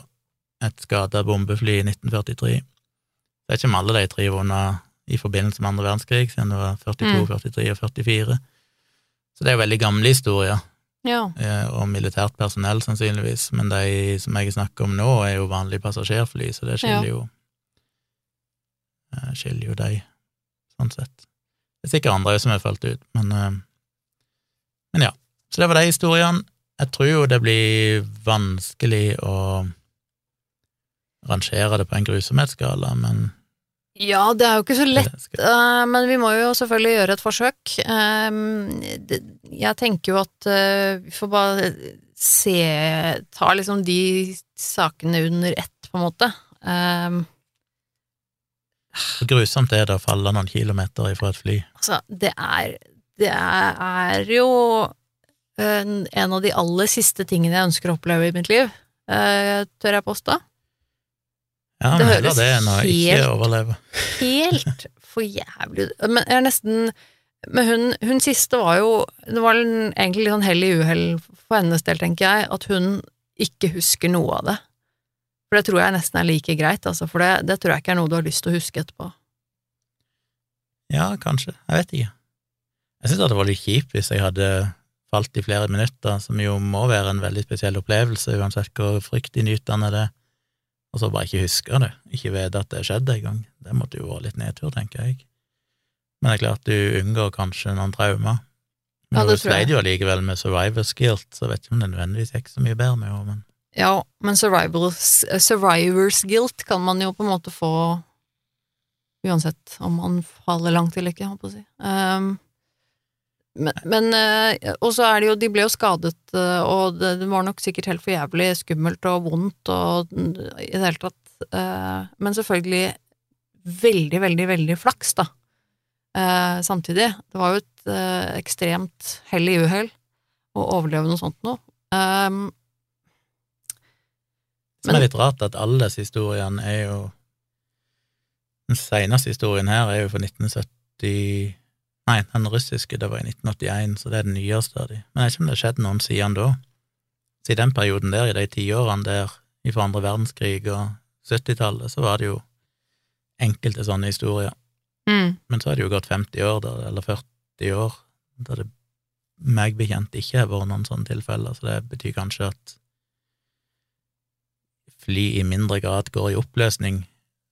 et skada bombefly i 1943. Det er ikke om alle de tre vunnet i forbindelse med andre verdenskrig, siden det var 42, Mm. 43 og 44. Så det er jo veldig gamle historier Ja. eh, og militært personell, sannsynligvis, men de som jeg snakker om nå, er jo vanlige passasjerfly, så det skiller jo eh, skiller jo de, sånn sett. Det er sikkert andre som har falt ut, men eh, Men ja. Så det var de historiene. Jeg tror jo det blir vanskelig å rangere det på en grusomhetsskala, men ja, det er jo ikke så lett, eh, men vi må jo selvfølgelig gjøre et forsøk. Eh, jeg tenker jo at vi får bare se Ta liksom de sakene under ett, på en måte. Eh, Hvor grusomt er det å falle noen kilometer ifra et fly? Altså, det er Det er jo en, en av de aller siste tingene jeg ønsker å oppleve i mitt liv, eh, tør jeg påstå. Ja, Det men heller høres det enn å ikke overleve. Helt for jævlig Men jeg er nesten Men hun, hun siste var jo Det var egentlig litt sånn hell i uhell for hennes del, tenker jeg, at hun ikke husker noe av det. For det tror jeg nesten er like greit, altså, for det, det tror jeg ikke er noe du har lyst til å huske etterpå. Ja, kanskje. Jeg vet ikke. Jeg synes at det var litt kjipt hvis jeg hadde falt i flere minutter, som jo må være en veldig spesiell opplevelse, uansett hvor fryktinngytende det er, og så bare ikke huske det, ikke vite at det skjedde en gang. Det måtte jo være litt nedtur, tenker jeg. Men det er klart, du unngår kanskje noen traumer. Ja, Men det hun tror jeg. sleit jo allikevel med survivor's guilt, så jeg vet ikke om det nødvendigvis gikk så mye bedre med henne, men Ja, men survivors, survivors guilt kan man jo på en måte få uansett om man faller langt eller ikke, holdt på å si. Um, men, men eh, Og så er det jo De ble jo skadet, eh, og det, det var nok sikkert helt for jævlig skummelt og vondt og i det hele tatt. eh, men selvfølgelig veldig, veldig, veldig flaks, da. samtidig. Det var jo et ekstremt hell i uhell å overleve noe sånt noe. Um, Som er litt rart, at alle disse historiene er jo Den seneste historien her er jo fra 1970 Nei, den russiske, det var i 1981, så det er den nyeste av de. Men jeg vet ikke om det har skjedd noen siden da. Så i den perioden der, i de tiårene der, fra andre verdenskrig og 70-tallet, så var det jo enkelte sånne historier. mm, Men så har det jo gått 50 år, der, eller 40 år, da det meg bekjent ikke har vært noen sånne tilfeller, så det betyr kanskje at fly i mindre grad går i oppløsning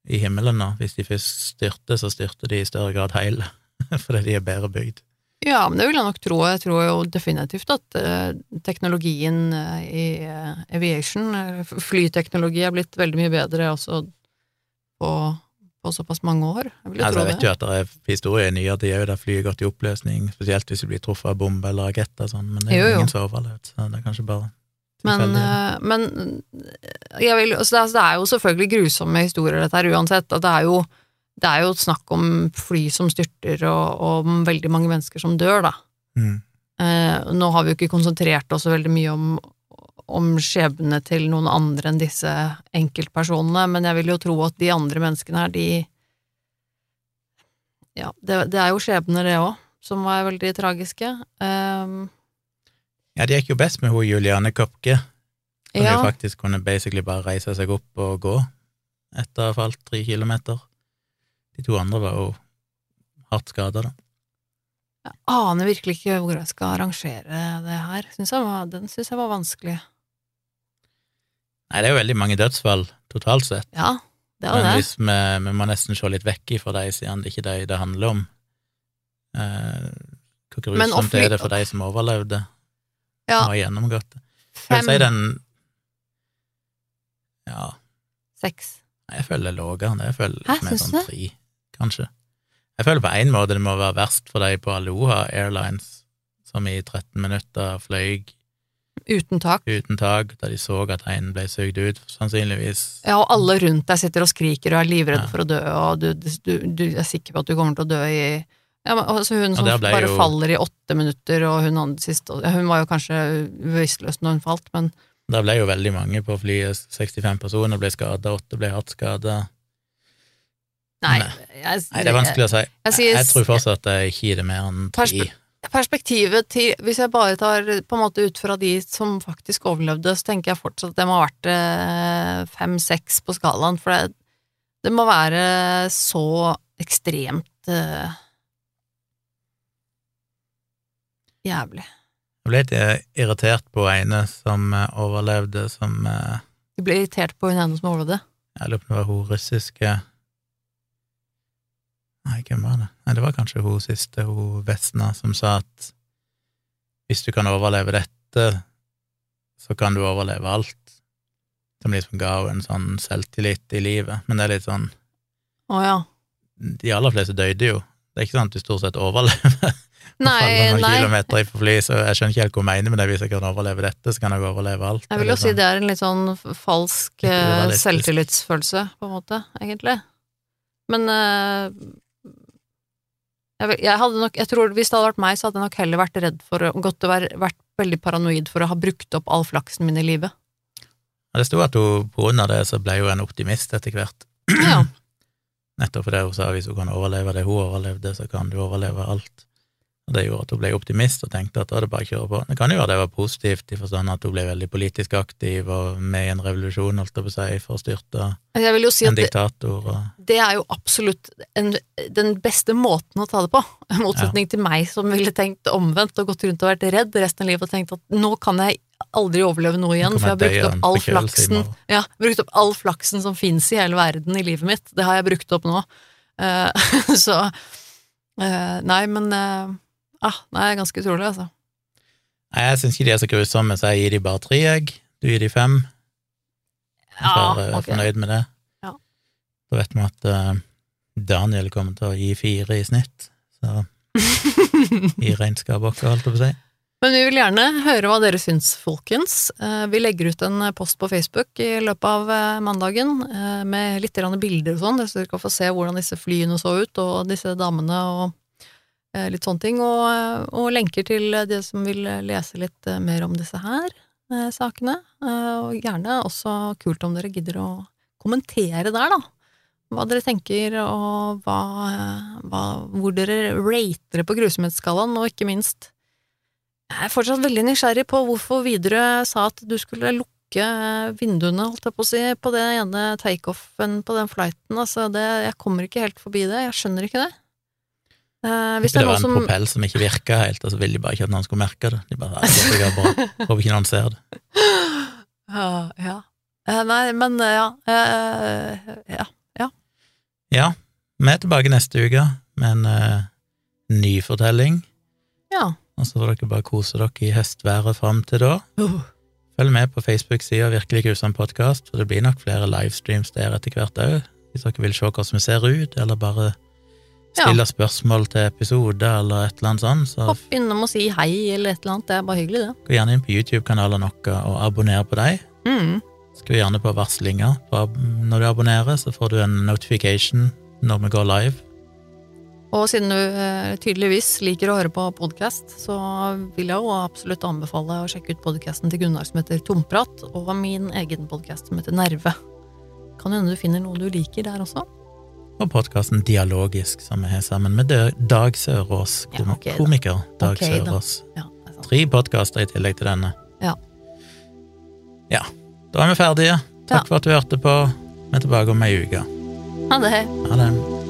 i himmelen nå. Hvis de først styrter, så styrter de i større grad hele, *laughs* fordi de er bedre bygd. Ja, men det vil jeg nok tro. Jeg tror jo definitivt at eh, teknologien eh, i eh, aviation, flyteknologi, er blitt veldig mye bedre også på, på såpass mange år. Jeg vil jo Altså, tro jeg vet jo at det er historier i nyere tid òg der flyet har gått i oppløsning, spesielt hvis de blir truffet av bombe eller raketter og sånn, men det er jo jo. ingen som har overlevd, så det er kanskje bare Men, eh, men jeg vil, altså det, er, det er jo selvfølgelig grusomme historier, dette her, uansett. At det er jo det er jo snakk om fly som styrter, og, og om veldig mange mennesker som dør, da. Mm. Eh, nå har vi jo ikke konsentrert oss så veldig mye om, om skjebnene til noen andre enn disse enkeltpersonene, men jeg vil jo tro at de andre menneskene her, de Ja, det, det er jo skjebner, det òg, som er veldig tragiske. Um, Ja, det gikk jo best med hun Juliane Kopke, som ja, jo faktisk kunne basically bare reise seg opp og gå etter å ha falt tre kilometer. De to andre var jo hardt skada, da. jeg aner virkelig ikke hvor jeg skal arrangere det her. Synes var, den syns jeg var vanskelig. Nei, det er jo veldig mange dødsfall totalt sett, Ja, det er men det. hvis vi, vi må nesten se litt vekk ifra de, siden det ikke er de det handler om. Eh, hvor grusomt er det for de som overlevde Ja, har gjennomgått det? fem, Jeg vil si den Ja, seks. Jeg føler det er lavere. Jeg føler Hæ, med sånn tre, kanskje. Jeg føler på én måte det må være verst for de på Aloha Airlines, som i 13 minutter fløy Uten tak. uten tak, da de så at en ble sugd ut, sannsynligvis. Ja, og alle rundt deg sitter og skriker og er livredde Ja. for å dø, og du, du, du er sikker på at du kommer til å dø i ja, men, altså Hun som ja, bare jo- faller i åtte minutter, og hun andre siste Hun var jo kanskje bevisstløs når hun falt, men Der ble jo veldig mange på flyet, 65 personer ble skada, åtte ble hardt skada. Nei, Nei. jeg, Nei, det er vanskelig å si. Jeg jeg, Jeg tror fortsatt at jeg ikke gir det mer enn ti. Perspektivet til Hvis jeg bare tar på en måte ut fra de som faktisk overlevde, så tenker jeg fortsatt at det må ha vært eh, fem-seks på skalaen, for det, det må være så ekstremt eh, jævlig. Jeg ble litt eh, irritert på ene som eh, overlevde, som Du ble irritert på hun ene som overlevde. Jeg lurer på om det var hun russiske Nei, hvem var det? Nei, det var kanskje hun siste, hun Vesna, som sa at hvis du kan overleve dette, så kan du overleve alt. Som liksom ga henne en sånn selvtillit i livet. Men det er litt sånn Å ja. De aller fleste døde jo. Det er ikke sånn at du stort sett overlever. *laughs* Nei, noen nei. kilometer i fly, så jeg skjønner ikke helt hva hun mener med det. Hvis jeg kan overleve dette, så kan jeg overleve alt. Jeg vil jo si sånn. det er en litt sånn falsk Litt eh, selvtillitsfølelse, på en måte, egentlig. Men uh, jeg, vil- jeg hadde nok Jeg tror hvis det hadde vært meg, så hadde jeg nok heller vært redd for å Gått og vært, vært veldig paranoid for å ha brukt opp all flaksen min i livet. Det sto at hun på grunn av det så ble hun en optimist etter hvert. Ja. *clears throat* Nettopp fordi hun sa hvis hun kan overleve det hun overlevde, så kan du overleve alt. Det gjorde at hun ble optimist og tenkte at da er det bare å kjøre på. Det kan jo være det var positivt, i forstand at hun ble veldig politisk aktiv og med i en revolusjon, holdt jeg på å si, for å styrte jo si en at det, diktator. Og, det er jo absolutt en, den beste måten å ta det på. I motsetning til meg som ville tenkt omvendt og gått rundt og vært redd resten av livet og tenkt at nå kan jeg aldri overleve noe igjen, for jeg har brukt opp all flaksen. Ja, brukt opp all flaksen som fins i hele verden i livet mitt. Det har jeg brukt opp nå. Uh, *laughs* så uh, Nei, men eh, ah, Nei, ganske utrolig, altså. Nei, jeg syns ikke de er så grusomme, så jeg gir de bare tre, jeg. Du gir de fem. Jeg Ja, er Jeg er fornøyd med det. Ja. Da vet vi at uh, Daniel kommer til å gi fire i snitt, så *laughs* i regnskapet vårt, holdt jeg på å si. Men vi vil gjerne høre hva dere syns, folkens. Eh, Vi legger ut en post på Facebook i løpet av eh, mandagen med litt bilder og sånn, så dere kan få se hvordan disse flyene så ut, og disse damene og litt sånne ting, og, og lenker til de som vil lese litt eh, mer om disse her eh, sakene. Eh, og gjerne også kult om dere gidder å kommentere der, da. Hva dere tenker, og hva, eh, hva, hvor dere rater det på grusomhetsskalaen, og ikke minst Jeg er fortsatt veldig nysgjerrig på hvorfor Widerøe sa at du skulle lukke vinduene, holdt jeg på å si, på den ene takeoffen på den flighten. Altså, det, jeg kommer ikke helt forbi det. Jeg skjønner ikke det. Eh, hvis Det det var en som propell som ikke virka helt, og så ville de bare ikke at noen skulle merke det. De bare, jeg blir. Håper ikke noen ser det. *laughs* Ja, ja. Uh, Nei, men ja. ja. eh, ja. Ja, vi er tilbake neste uke med en eh, ny fortelling, Ja. og så får dere bare kose dere i høstværet fram til da. Uh. Følg med på Facebook-sida Virkelig grusom podkast, for det blir nok flere livestreams der etter hvert òg, hvis dere vil se hvordan vi ser ut, eller bare stille spørsmål til episoder eller et eller annet sånt, så Hopp innom og si hei eller et eller annet. Det er bare hyggelig, det. gå gjerne inn på YouTube-kanalen vår og abonner på dem. Mm. Skru gjerne på varslinger når du abonnerer, så får du en notification når vi går live. Og siden du eh, tydeligvis liker å høre på podkast, så vil jeg jo absolutt anbefale å sjekke ut podkasten til Gunnar som heter Tomprat, og min egen podkast som heter Nerve. Kan hende du finner noe du liker der også. Og podkasten Dialogisk, som vi har sammen med Dag Sørås, kom ja, okay, komiker Dag Ok da. Ja. Tre podkaster i tillegg til denne. Ja. Ja, da er vi ferdige. Takk for at du hørte på. Vi er tilbake om ei uke. Ha det. Ha det.